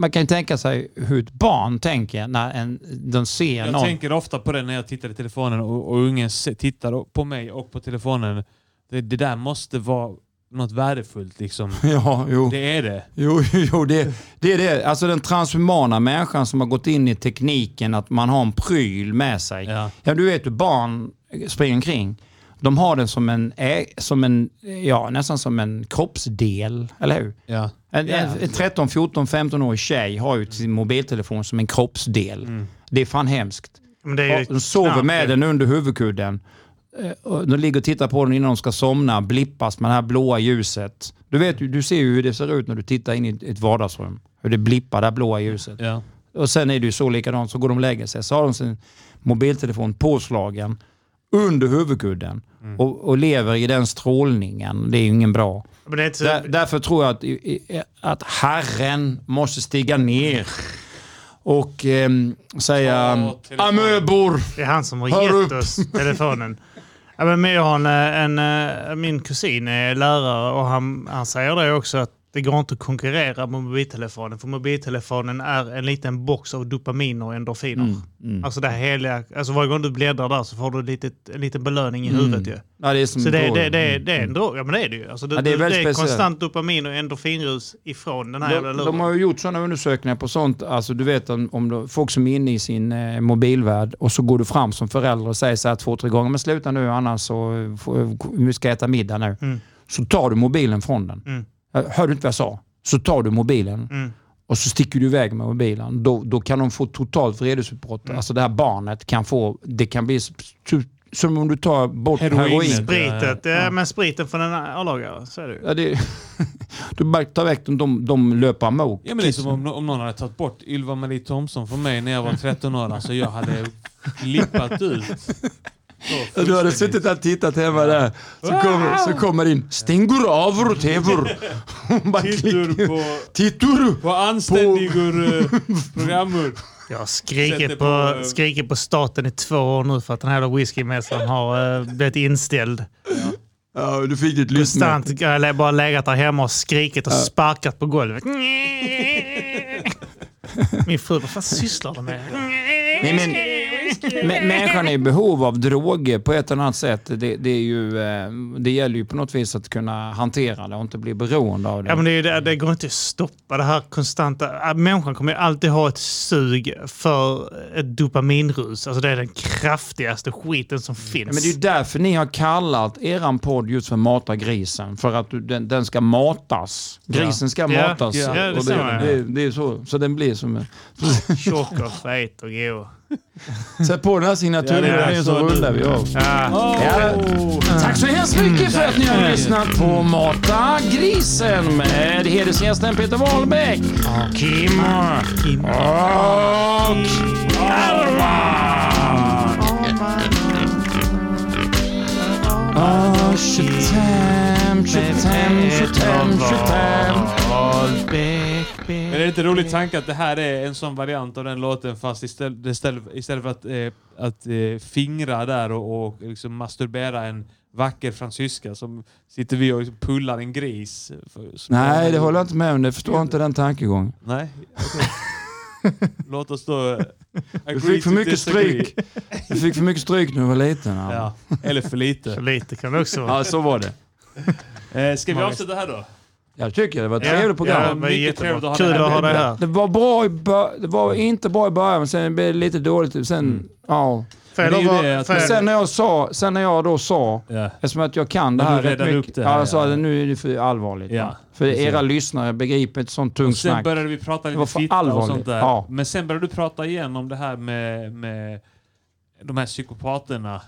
Man kan ju tänka sig hur ett barn tänker när en, de ser Jag någon. tänker ofta på det när jag tittar i telefonen och, och ungen tittar på mig och på telefonen. Det, det där måste vara något värdefullt liksom. [laughs] Ja, jo. Det är det. Jo, jo det, det är det. Alltså den transhumana människan som har gått in i tekniken att man har en pryl med sig. Ja. Ja, du vet hur barn springer omkring. De har den som en, som en, ja nästan som en kroppsdel, eller hur? Ja. En, Ja. en 13, 14, 15-årig tjej har ju sin mobiltelefon som en kroppsdel. Mm. Det är fan hemskt. Men det är De sover knark, med den under huvudkudden. Eh, De ligger och tittar på den innan de ska somna, blippas med det här blåa ljuset. Du, vet, du ser ju hur det ser ut när du tittar in i ett vardagsrum. Hur det blippar, det här blåa ljuset. Ja. Och sen är det ju så likadant, så går de och lägger sig. Så har de sin mobiltelefon påslagen under huvudkudden och, och lever i den strålningen. Det är ju ingen bra. Är Där, därför tror jag att, att Herren måste stiga ner och ehm, säga amöbor. det är han som har Hör gett upp. oss telefonen. Ja, men jag har en, en, en, min kusin är lärare och han, han säger det också att det går inte att konkurrera med mobiltelefonen för mobiltelefonen är en liten box av dopamin och endorfiner. Mm, Alltså det heliga, alltså varje gång du bläddrar där så får du lite, en liten belöning i Mm. huvudet ju. Ja, det är som Så det, det, det, det är en drog, ja men det är det ju. Alltså det, Ja, det är det, är konstant dopamin och endorfinrus ifrån den här de, luren. de har ju gjort sådana undersökningar på sånt, alltså du vet om, om då, folk som är inne i sin eh, mobilvärld och så går du fram som förälder och säger så här två, tre gånger, men sluta nu annars så vi ska äta middag nu. Mm. Så tar du mobilen från den. Eh, Hör du inte vad jag sa? Så tar du mobilen Mm. och så sticker du iväg med mobilen. Då, då kan de få totalt vredesutbrott. Mm. Alltså det här barnet kan få, det kan bli som om du tar bort Heroinet. heroin. Spritet, ja, Ja. men spriten från en A-lagare, så är det ju. Ja, det, [laughs] du bara tar väck dem, de, de löper amok. Ja, men det är som om, om någon hade tagit bort Ylva-Marie Thomsson från mig när jag var 13 år. Alltså jag hade [laughs] lippat ut. Så Du hade suttit där och tittat hemma där. Så kommer, så kommer in Stengur avur tevur. Klickar. på, Tittur! på anständigare uh, programmer. Jag har skrikit på, på, eh, skrikit på staten i två år nu för att den här whiskymässan har uh, blivit inställd. Ja, du fick ditt lyssnande. Konstant. Jag har bara legat där hemma och skrikit och sparkat på golvet. [laughs] Min fru, vad fan sysslar du med? Nej, men, mä- människan är i behov av droger på ett eller annat sätt. Det, det, är ju, eh, det gäller ju på något vis att kunna hantera det och inte bli beroende av det. Ja, men det, det, det går inte att stoppa det här konstanta... äh, Människan kommer ju alltid ha ett sug för ett dopaminrus. Alltså det är den kraftigaste skiten som finns. Ja, men det är ju därför ni har kallat eran podd just för Mata grisen. För att den, den ska matas. Grisen ska Ja, matas. ja, det det, det, det är så. Så den blir som en... Tjock och fet och god. [laughs] Sätt på den här signaturen Ja, det är så så rullar vi av. Ja. Oh. Tack så hemskt mycket för att ni har lyssnat på Mata grisen med hedersgästen Peter Wahlbeck, Kim och Alva. Ah, 25, 25, 25, 25. Men är det inte rolig tanke att det här är en sån variant av den låten fast istället, istället, istället för att, eh, att eh, fingra där och, och liksom masturbera en vacker fransyska som sitter vi och liksom pullar en gris. För, Nej, det håller jag inte med om. Det förstår inte den tankegången. Nej, okej. [laughs] Låt oss då... eh, Du agree fick för mycket disagree. stryk. Du fick för mycket stryk när du var liten. Ja, eller för lite. lite kan det också vara. ja så var det. Eh, ska vi avsluta här då? Jag tycker det var ett Ja, trevligt program. ja, men Mycket trevligt att ha Kul att ha dig här. Det var bra i Det var inte bra i början, men sen blev det lite dåligt. Sen, ja. Får jag Men det ju det Men jag- sen när jag sa, sen när jag då sa, Ja. eftersom att jag kan det här rätt mycket. det ja, här, jag sa ja. att nu är det för allvarligt. Ja. För Precis. era lyssnare begriper inte sånt tungt Och sen snack. började vi prata var lite för fitta och allvarligt. sånt där. Ja. Men sen började du prata igen om det här med, med de här psykopaterna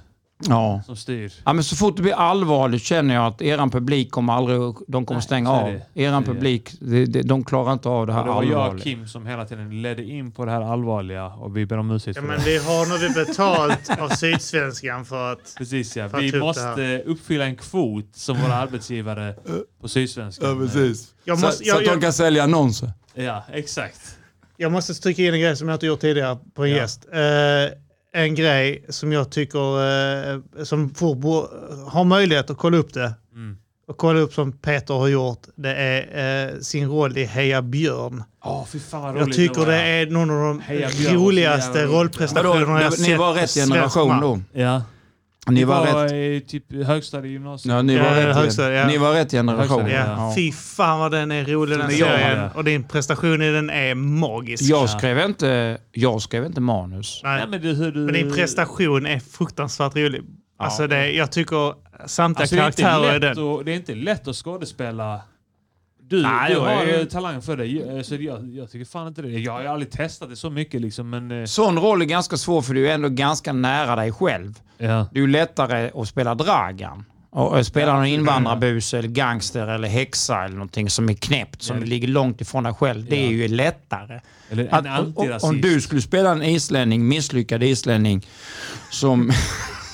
Ja. som styr. Ja, men så fort det blir allvarligt känner jag att eran publik kommer aldrig, de kommer Nej, stänga så av. det. Eran Så är det. publik, de, de, de klarar inte av det här Och det var jag och. Kim som hela tiden ledde in på det här allvarliga och vi ber om ursäkt Ja, för men det. vi har nog [laughs] betalt av Sydsvenskan för att... Precis ja. att Vi det måste uppfylla en kvot som våra arbetsgivare på Sydsvenskan. Ja, precis. Jag så, måste- så jag- att de jag- kan sälja annonser. Ja, exakt. Jag måste stryka in en grej som jag inte gjort tidigare på en Ja. gäst. Eh, en grej som jag tycker, eh, som får bo, har möjlighet att kolla upp det, Mm. och kolla upp som Peter har gjort, det är eh, sin roll i Heja Björn. Fy fan Jag tycker det är någon av de Heja roligaste rollprestationerna jag sett ni var rätt generation då? Ja. Ni var, var rätt, i typ högstadiegymnasiet. ja, ni var Ja, rätt, högstadiet, ja. ni var rätt generation. Högstadiet, Ja, Ja. Fy fan vad den är rolig den serien. Och din prestation i den är magisk. Jag skrev inte, jag skrev inte manus. Nej. Nej, men, du, hur du... Men din prestation är fruktansvärt rolig. Alltså det, jag tycker samtliga Alltså, det, är inte karaktärer i lätt den. att, det är inte lätt att skådespela. Du, Nej, du jag har är- eh, talang för det. Jag- Så jag, jag tycker fan inte det. Jag har ju aldrig testat det så mycket liksom, men... eh, Sån roll är ganska svår för du är ändå ganska nära dig själv. Ja. Det är ju lättare att spela Dragan. Och spela någon invandrarbus eller gangster eller häxa eller någonting som är knäppt, som Ja. ligger långt ifrån dig själv. Det är ju lättare. Eller en Att, om, om du skulle spela en islänning, misslyckad islänning, som,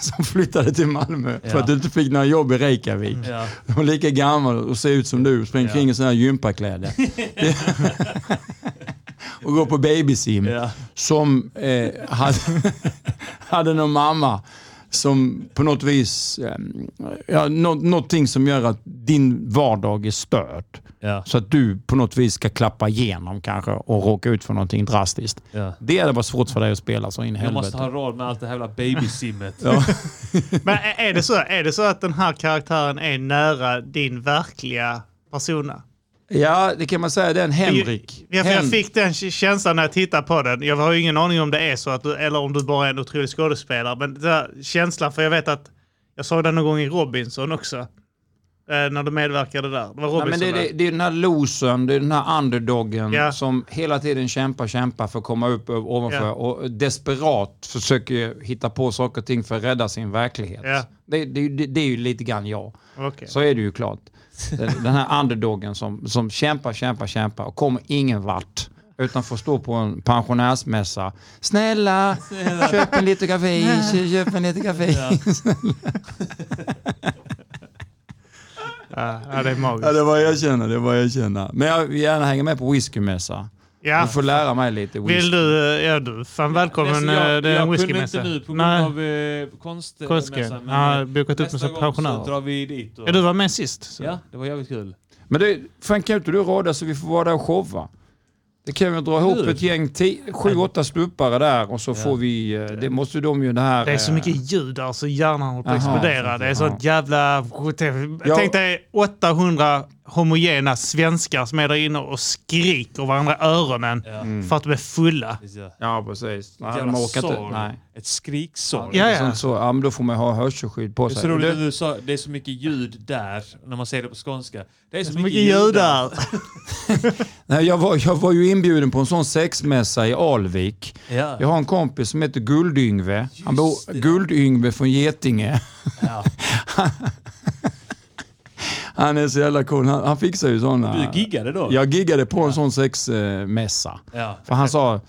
som flyttade till Malmö för Ja. att du inte fick några jobb i Reykjavik. Ja. De var lika gammal och ser ut som du och springer Ja. kring i sådana här gympakläder. [laughs] och går på babysim. Ja. Som eh, hade, [laughs] hade någon mamma som på något vis, eh, ja, nå, någonting som gör att din vardag är störd. Ja. Så att du på något vis ska klappa igenom kanske och råka ut för någonting drastiskt. Ja. Det hade varit svårt för dig att spela så in i Jag måste helvete. ha råd med allt det här jävla babysimmet. Ja. [laughs] Men är- är det, så, är det så att den här karaktären är nära din verkliga persona? Ja, det kan man säga. Den Henrik. Jag Hen- fick den känslan när jag tittade på den. Jag har ju ingen aning om det är så, att du, eller om du bara är en otrolig skådespelare. Men den där känslan, för jag vet att jag såg den någon gång i Robinson också. Eh, när du medverkade där. Det var Nej, Robinson men det, det, det är den här losern, det är den här underdoggen Ja. som hela tiden kämpar, kämpar för att komma upp ovanför Ja. och desperat försöker hitta på saker och ting för att rädda sin verklighet. Ja. Det, det, det, är ju lite grann jag. Okej. Så är det ju klart. Den, här underdoggen som, som kämpar, kämpar, kämpar och kommer ingen vart. Utan får stå på en pensionärsmässa. Snälla, köp en liter kaffe, köp en liter kaffe. Ja, [laughs] ja, det är magiskt. Ja, det var jag känner, det var jag känner. Men jag vill gärna hänga med på whiskymässa. Ja. Du får lära mig lite whisky. Vill du? eh, Ja, du. Fan välkommen. Alltså, eh, jag, det är en jag kunde whiskymässa. inte nu på grund Nej. av eh, konstmässan. Konstgrej. men, Ja, bokat upp med nästa så pensionärer. så drar vi dit. Och, Ja, du var med sist. Så. ja, det var jävligt kul. Men det, fan kan inte du råda så vi får vara där och showa? Det kan vi dra ihop ett gäng, sju, åtta stuppare där och så Ja. får vi, det måste de ju det här... Det är så mycket ljud där så hjärnan håller på att explodera. Det är ja. sånt jävla... Ja. Tänk dig 800 homogena svenskar som är där inne och skriker varandra öronen Ja. för att de är fulla. Ja. Precis. Nej, de jävla orkar inte. sorg. Nej. Ett skriksorg. Ja, ja. Sånt Så, ja, men då får man ha hörselskydd på Det är så sig. roligt Det- du sa det är så mycket ljud där när man säger det på skånska. Det är så, Så mycket ljud där. [laughs] Nej, jag, var, jag var ju inbjuden på en sån sexmässa i Alvik. Ja. Jag har en kompis som heter Guld-Yngve. Han bor det. Guld-Yngve från Getinge. Ja. [laughs] Han är så jävla cool. Han, han fixar ju såna. Du giggade då? Jag giggade på en sån sexmässa. Ja. För han sa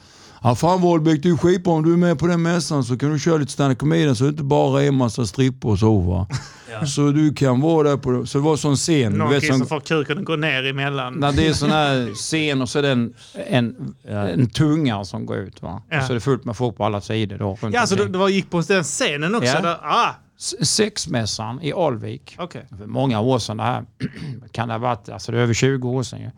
Ja fan Wahlbeck, det är skitbra om du är med på den mässan så kan du köra lite stand-up comedy så det inte bara är en massa strippor och så va. [laughs] Ja. Så du kan vara där på Så det var sån scen. Du Någon vet, som, får kuken att gå ner emellan. när det är sån här scen och så är det en, en, Ja. en tunga som går ut va. Ja. Och så är det fullt med folk på alla sidor då. Ja, alltså omkring. det, det var, gick på den scenen också. Ja. Där, ah, Sexmässan i Alvik. okej. För många år sedan det här. [clears throat] kan det ha varit, alltså det är över 20 år sedan ju.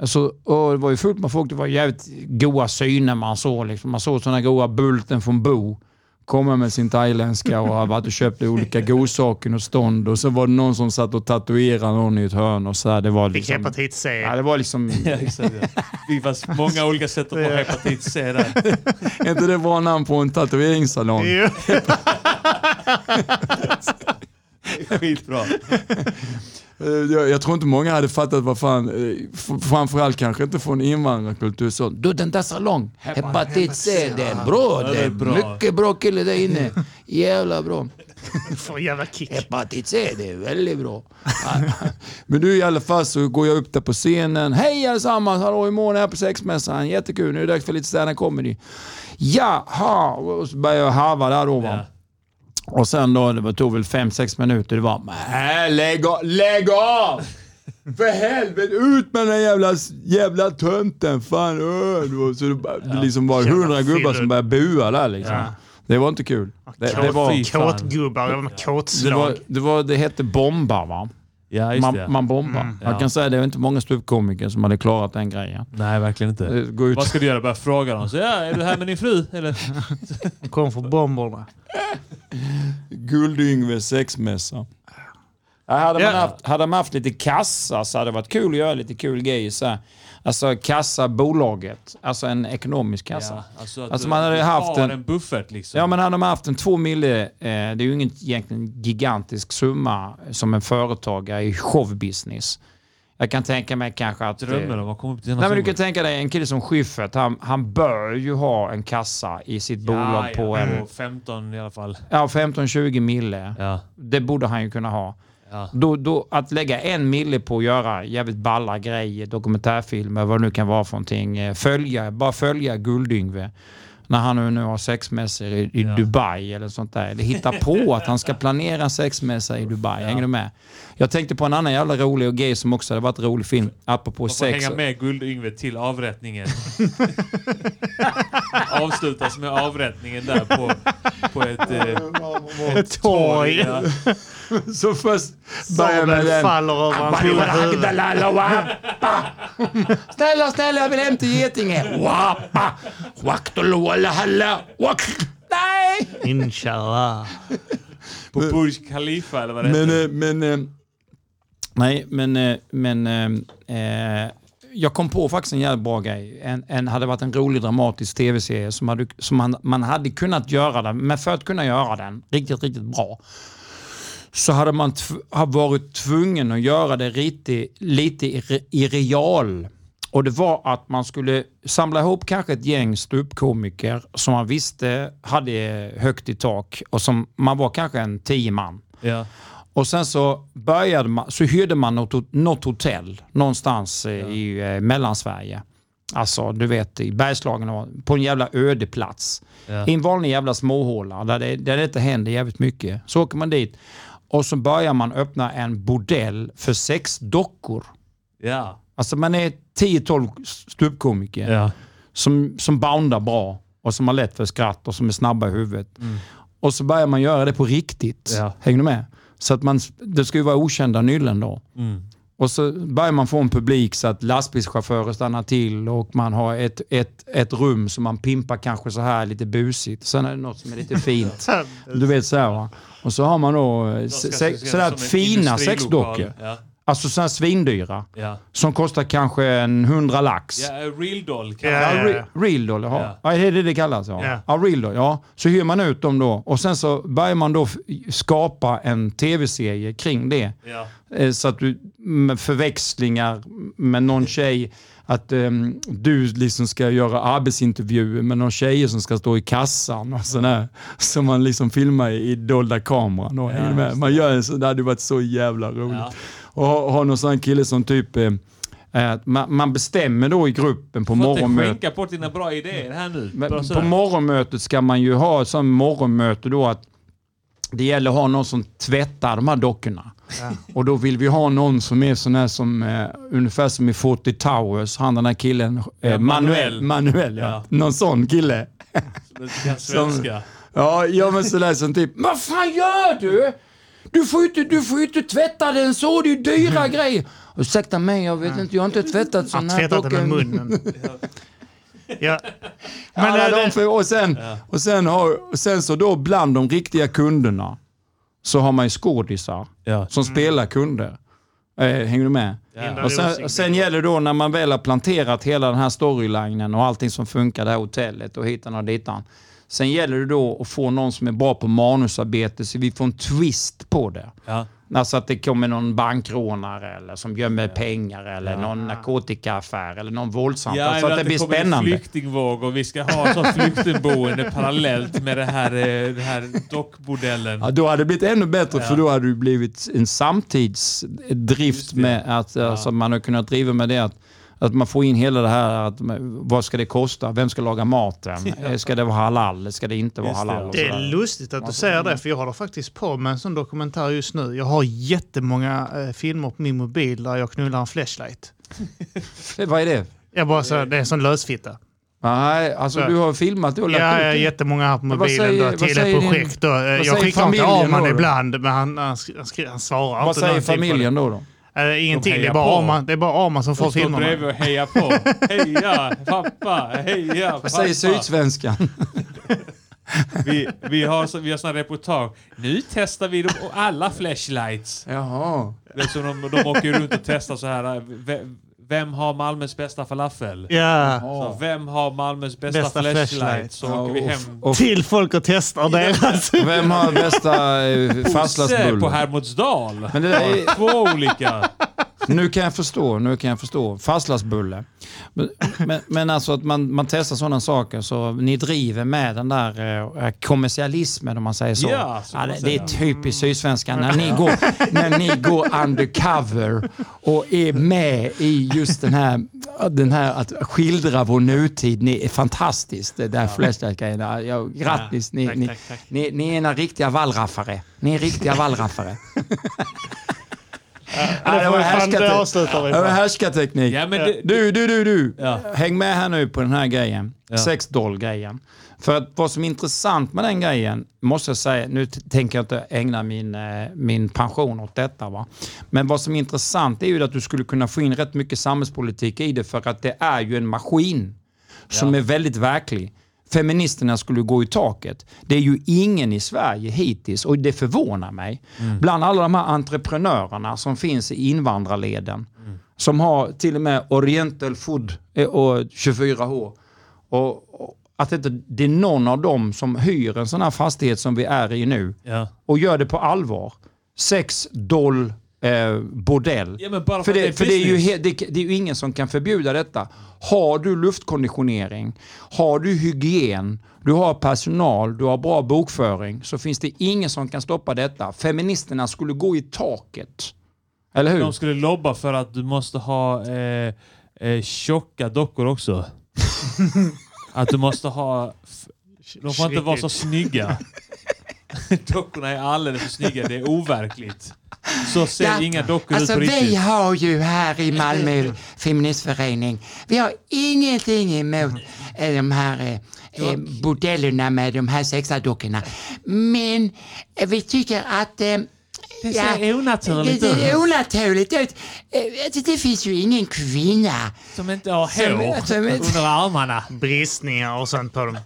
Alltså, och det var ju fullt med folk, det var jävligt goa syner man såg. Liksom. Man såg sådana goa Bulten från Bo komma med sin thailändska och har varit och köpt olika godsaker och stånd. Och så var det någon som satt och tatuerade någon i ett hörn. Och så här, det var Fick liksom, hepatit C. ja, det var liksom, [laughs] Ja, exakt. Ja. Det fanns många olika sätt att få hepatit C där. [laughs] är inte det bra namn på en tatueringssalong? [laughs] Skitbra. Eh, Jag, jag tror inte många hade fattat vad fan, eh, framförallt kanske inte från invandrarkultur så. Du den där salong, hepatit C, det är bra. Det är mycket bra kille där inne. Jävla bra. [laughs] Får en jävla kick. Hepatit C, det är väldigt bra. [laughs] Men du i alla fall så går jag upp där på scenen. Hej allesammans, hallå imorgon är jag på sexmässan. Jättekul, nu är det dags för lite stand comedy. Jaha, och så börjar jag harva där då va. Och sen då, det tog väl fem sex minuter. Det var "Nej, lägg av! Lägg av! För helvete, ut med den jävla, jävla tönten! Fan, öh. Det Så det, bara- det liksom var hundra gubbar som började bua där liksom. Ja. Det var inte kul. Det, det, var. Kåtgubbar, det var det, kåtslag. var, det, var, det hette bomba va? Ja, just det. Man, man bombar. Mm. Jag Ja. kan säga det är inte många ståuppkomiker som hade klarat den grejen. Nej, verkligen inte. Eh, Gå ut. Vad ska du göra? Börja fråga dem? Så, ja, är du här med din fru? Eller? [laughs] Kom från bomberna. Guld-Yngve sexmässa. Ja, hade, man haft, hade man haft lite kassa så hade det varit kul att göra lite kul grejer. Alltså kassa bolaget, alltså en ekonomisk kassa. Ja, alltså att Alltså, man hade haft en- en buffert liksom. Ja, men hade man haft en två mille, eh, det är ju ingen egentligen gigantisk summa som en företagare i showbusiness. Jag kan tänka mig kanske att... eh, Drömmer om att komma upp till Nej, men du kan tänka dig en kille som Schyffert, han, han bör ju ha en kassa i sitt bolag ja, på ja, en på 15 i alla fall. ja, 15-20 mille. Ja. Det borde han ju kunna ha. Ja. Då, då, att lägga en mille på att göra jävligt balla grejer, dokumentärfilmer, vad det nu kan vara för någonting. eh, Följa, bara följa Guld-Yngve. När han nu, nu har sexmässor i, i Ja. Dubai eller sånt där. Eller hitta på att han ska planera en sexmässa i Dubai. Hänger du med? Jag tänkte på en annan jävla rolig och gay som också hade varit en rolig film. Apropå Man får sex. hänga med Guld-Yngve till avrättningen. [laughs] Avslutas med avrättningen där på, på ett, eh, Ett torg. Ja. [laughs] Så först börjar med den. faller över hans lilla huvud. Snälla, snälla, jag vill hem till Getinge. Wappa! Waktolola halla. Wak. Nej! Inshallah. På Burj Khalifa eller vad det Men, heter. eh, men, eh, nej, men, eh, men eh, jag kom på faktiskt en jävligt bra grej. En, en hade varit en rolig dramatisk tv-serie som, hade, som man, man hade kunnat göra den, men för att kunna göra den riktigt, riktigt bra så hade man tv- varit tvungen att göra det lite, lite i, re- i real. Och det var att man skulle samla ihop kanske ett gäng ståuppkomiker som man visste hade högt i tak och som man var kanske en tio man. Ja. Och sen så började man, så hyrde man något, något hotell någonstans eh, i eh, Mellansverige. Alltså du vet i Bergslagen, på en jävla öde plats. Ja. I en vanlig jävla småhåla där det, där det inte händer jävligt mycket. Så åker man dit och så börjar man öppna en bordell för sexdockor. Ja. Alltså man är 10-12 ståuppkomiker Ja. som, som boundar bra och som har lätt för skratt och som är snabba i huvudet. Och så börjar man göra det på riktigt. Ja. Hänger du med? Så att man, det ska ju vara okända nyllen då. Mm. Och så börjar man få en publik så att lastbilschaufförer stannar till och man har ett, ett, ett rum som man pimpar kanske så här lite busigt. Sen är det något som är lite fint. [laughs] Du vet så här va. Och så har man då eh, ska se, sådär fina sexdockor. Ja. Alltså sådana svindyra. Ja. Som kostar kanske en hundra lax. Ja, real doll Ja, Ja, ja, re, real doll, ja. Ja. ja. det är det det kallas. Ja. Ja. Ja. real doll, ja. Så hyr man ut dem då och sen så börjar man då skapa en tv-serie kring det. Ja. Eh, Så att du med förväxlingar med någon tjej, att ehm, du liksom ska göra arbetsintervjuer med någon tjej som ska stå i kassan och sådär. Som man liksom filmar i dolda kameran. Du med? Man gör en sån, det hade varit så jävla roligt. Ja. Och ha, ha någon sån kille som typ, eh, eh, man, man bestämmer då i gruppen på morgonmötet. skänka bort dina bra idéer här nu. Men på morgonmötet ska man ju ha sånt morgonmöte då att det gäller att ha någon som tvättar de här dockorna. Och då vill vi ha någon som är sån här som, eh, ungefär som i 40 Towers, han den här killen, eh, Ja, Manuel. Manuel. Ja. Ja. Någon sån kille. Svenska. Ja, ja men sådär som typ, vad fan gör du? Du får ju inte, du får inte tvätta den så, det är ju dyra grejer. Ursäkta mig, jag vet inte, jag har inte tvättat sån här tvättat det med munnen. [laughs] ja. Men Alla de, det, för- och, sen, och, sen har, och sen så då bland de riktiga kunderna så har man ju skådisar Ja. som spelar kunder. Eh, hänger du med? Ja. Och sen, sen gäller då när man väl har planterat hela den här storylinen och allting som funkar, det här hotellet och hitan och ditan. Sen gäller det då att få någon som är bra på manusarbete så vi får en twist på det. Ja. Alltså att det kommer någon bankrånare eller som gömmer pengar eller någon narkotikaaffär eller någon våldsamt. Ja, alltså eller att det blir kommer en spännande. flyktingvåg och vi ska ha sånt flyktingboende parallellt med det här, eh, den här dockmodellen. Ja, då hade det blivit ännu bättre Ja. för då hade det blivit en samtidsdrift det. med att alltså, man har kunnat driva med det att, att man får in hela det här att vad ska det kosta? Vem ska laga maten? [laughs] Eh, Ska det vara halal? Ska det inte vara halal? ja. Det är lustigt att du säger det, för jag håller faktiskt på med en sån dokumentär just nu. Jag har jättemånga eh, filmer på min mobil där jag knullar en flashlight. [laughs] Vad är det? Jag bara så, det är en sån lösfitta. Nej, alltså Så- du har filmat och lagt Ja, ut jag har det. jättemånga här på vad mobilen säger- då, vad till säger ett din- projekt. Då. Jag säger skickar inte då då? ibland, men han, han, han, han svarar Vad inte. säger på det. familjen då? då? Eh, ingenting, De det är, bara på. Arman, det är bara Arman som får De står filmerna. bredvid och hejar på. [laughs] Heja pappa, heja pappa. Vad säger Sydsvenskan? [laughs] Vi, vi har, så- vi har såna reportage. Nu testar vi de, alla flashlights. Jaha. Liksom de, de åker runt och testar så här. Eh, ve- Vem har Malmös bästa falafel? Ja, Så vem har Malmös bästa, Bästa flashlight? flashlight. Så åker vi hem. och- till folk och testar deras. [laughs] Vem har bästa eh, Bosse på? Hermodsdal. Men det där är, Två olika. Nu kan jag förstå, nu kan jag förstå. Fastlandsbulle. Men, men, men alltså att man, man testar sådana saker så ni driver med den där eh, kommersialismen om man säger så. Ja, så man det, det är typiskt Sydsvenskan när ni, går, när ni går undercover och är med i just den här, den här att skildra vår nutid. Ni är fantastiskt, det där flashlight-grejerna. Ja, grattis, ni, tack, ni, tack, tack. Ni, ni är ena riktiga wallraffare. Ni är riktiga wallraffare. Ja, det, var härskarteknik. Ja, men det, Du, du, du, du. Ja. Häng med här nu på den här grejen. Ja. Sexdoll-grejen. För att vad som är intressant med den grejen, måste jag säga, nu tänker jag inte ägna min, eh, min pension åt detta. Va? Men vad som är intressant är ju att du skulle kunna få in rätt mycket samhällspolitik i det för att det är ju en maskin som är väldigt verklig. Feministerna skulle gå i taket. Det är ju ingen i Sverige hittills, och det förvånar mig, bland alla de här entreprenörerna som finns i invandrarleden, som har till och med Oriental Food eh, och 24H. Och, och att inte, det är någon av dem som hyr en sån här fastighet som vi är i nu ja. och gör det på allvar. Sex doll eh, bordell. Ja, för för det, för det är ju det, det är ju ingen som kan förbjuda detta. Har du luftkonditionering, har du hygien, du har personal, du har bra bokföring så finns det ingen som kan stoppa detta. Feministerna skulle gå i taket. Eller hur? De skulle lobba för att du måste ha eh, eh, tjocka dockor också. [laughs] att du måste ha... De får inte vara så snygga. [laughs] Dockorna är alldeles för snygga. Det är overkligt. Så ser Ja, inga dockor Alltså ut på vi riktigt. har ju här i Malmö [laughs] feministförening, vi har ingenting emot eh, de här eh, eh, bordellerna med de här sexadockorna. Men eh, vi tycker att eh, Det ser onaturligt det, det är ut. onaturligt ut. Det, det finns ju ingen kvinna Som inte har som, hår som, under armarna. Bristningar och sånt på dem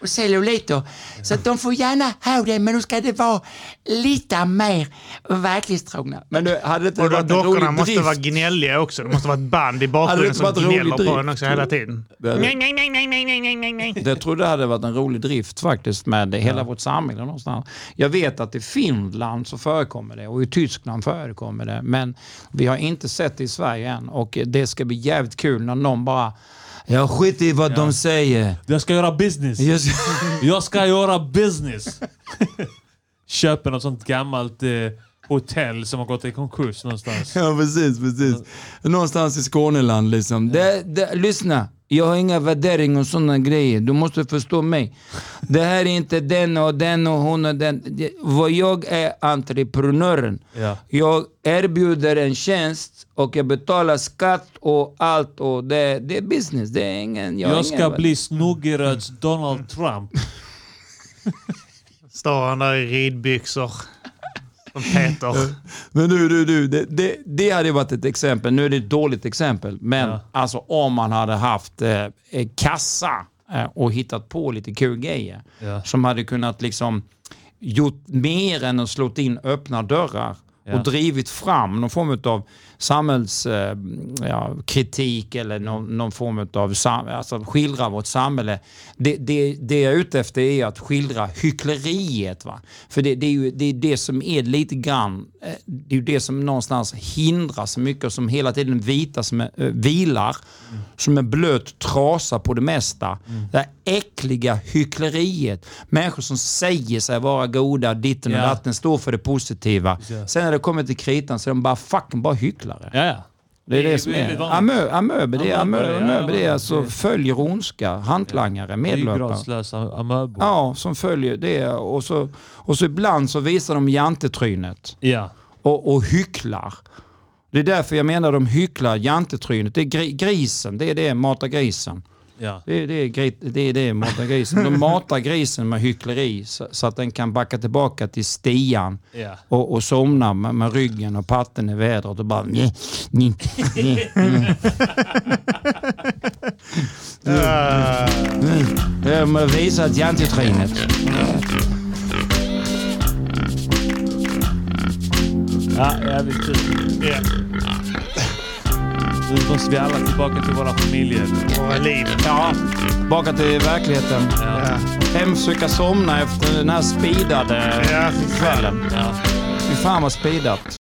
och celluliter. Så att de får gärna ha det, men då ska det vara lite mer verklighetstrogna. Men nu hade det inte och varit Dockorna måste drift. vara gnälliga också. Det måste vara ett band i bakgrunden som gnäller på den också hela tiden. Nej, nej, nej, nej, nej, nej, nej, nej. Jag tror det hade varit en rolig drift faktiskt med ja. hela vårt samhälle någonstans. Jag vet att i Finland så förekommer det och i Tyskland förekommer det. Men vi har inte sett det i Sverige än och det ska bli jävligt kul när någon bara jag skiter i vad de säger. Jag ska göra business. Jag [laughs] ska- Jag ska göra business. [laughs] Köper något sånt gammalt eh, hotell som har gått i konkurs någonstans. Ja, precis, precis. Någonstans i Skåneland liksom. Det, det, lyssna, jag har inga värderingar och sådana grejer. Du måste förstå mig. Det här är inte den och den och hon och den. Vad jag är entreprenören. Ja. Jag erbjuder en tjänst och jag betalar skatt och allt och det, det är business. Det är ingen... Jag, Jag ska ingen, bli Snoggeröds Donald Trump. Står han där i ridbyxor. Som Peter. Men du, du, du. Det, det, det hade varit ett exempel. Nu är det ett dåligt exempel. Men Ja. alltså om man hade haft eh, eh, kassa eh, och hittat på lite kul grejer. Ja. Som hade kunnat liksom gjort mer än att slå in öppna dörrar. Ja. Och drivit fram någon form av samhällskritik ja, kritik eller någon, någon form av sam, alltså skildra vårt samhälle. Det, det, det jag är ute efter är att skildra hyckleriet. Va? För det, det är ju det, är det som är lite grann, eh, det är det som någonstans hindrar så mycket och som hela tiden vita som är, äh, vilar som en blöt trasa på det mesta. Det här äckliga hyckleriet. Människor som säger sig vara goda, ditten och Ja. datten, står för det positiva. Ja. Sen när det kommer till kritan så är de bara fucking bara hycklare. Ja, ja. Det är det, Det som är. Amö, amöber, det är ja, amöber, det är alltså följer ondska, hantlangare, medlöpare. Amöbor. Ja, som följer det. Och så, och så ibland så visar de jantetrynet Ja. och, och hycklar. Det är därför jag menar de hycklar jantetrynet. Det är gri, grisen, det är det, mata grisen. Ja. Det är det, gri- det, är det mata grisen. De matar grisen med hyckleri så, så att den kan backa tillbaka till stian Ja. och, och somna med, med ryggen och patten i vädret och bara... [laughs] Nej. Uh, Det är med visat jantetrynet. Ja, jävligt kul. Måste vi alla tillbaka till våra familjer. Våra liv. Ja, tillbaka till verkligheten. Ja. Ja. Hem försöka somna efter den här speedade Ja, kvällen. Ja. Fy fan vad speedat.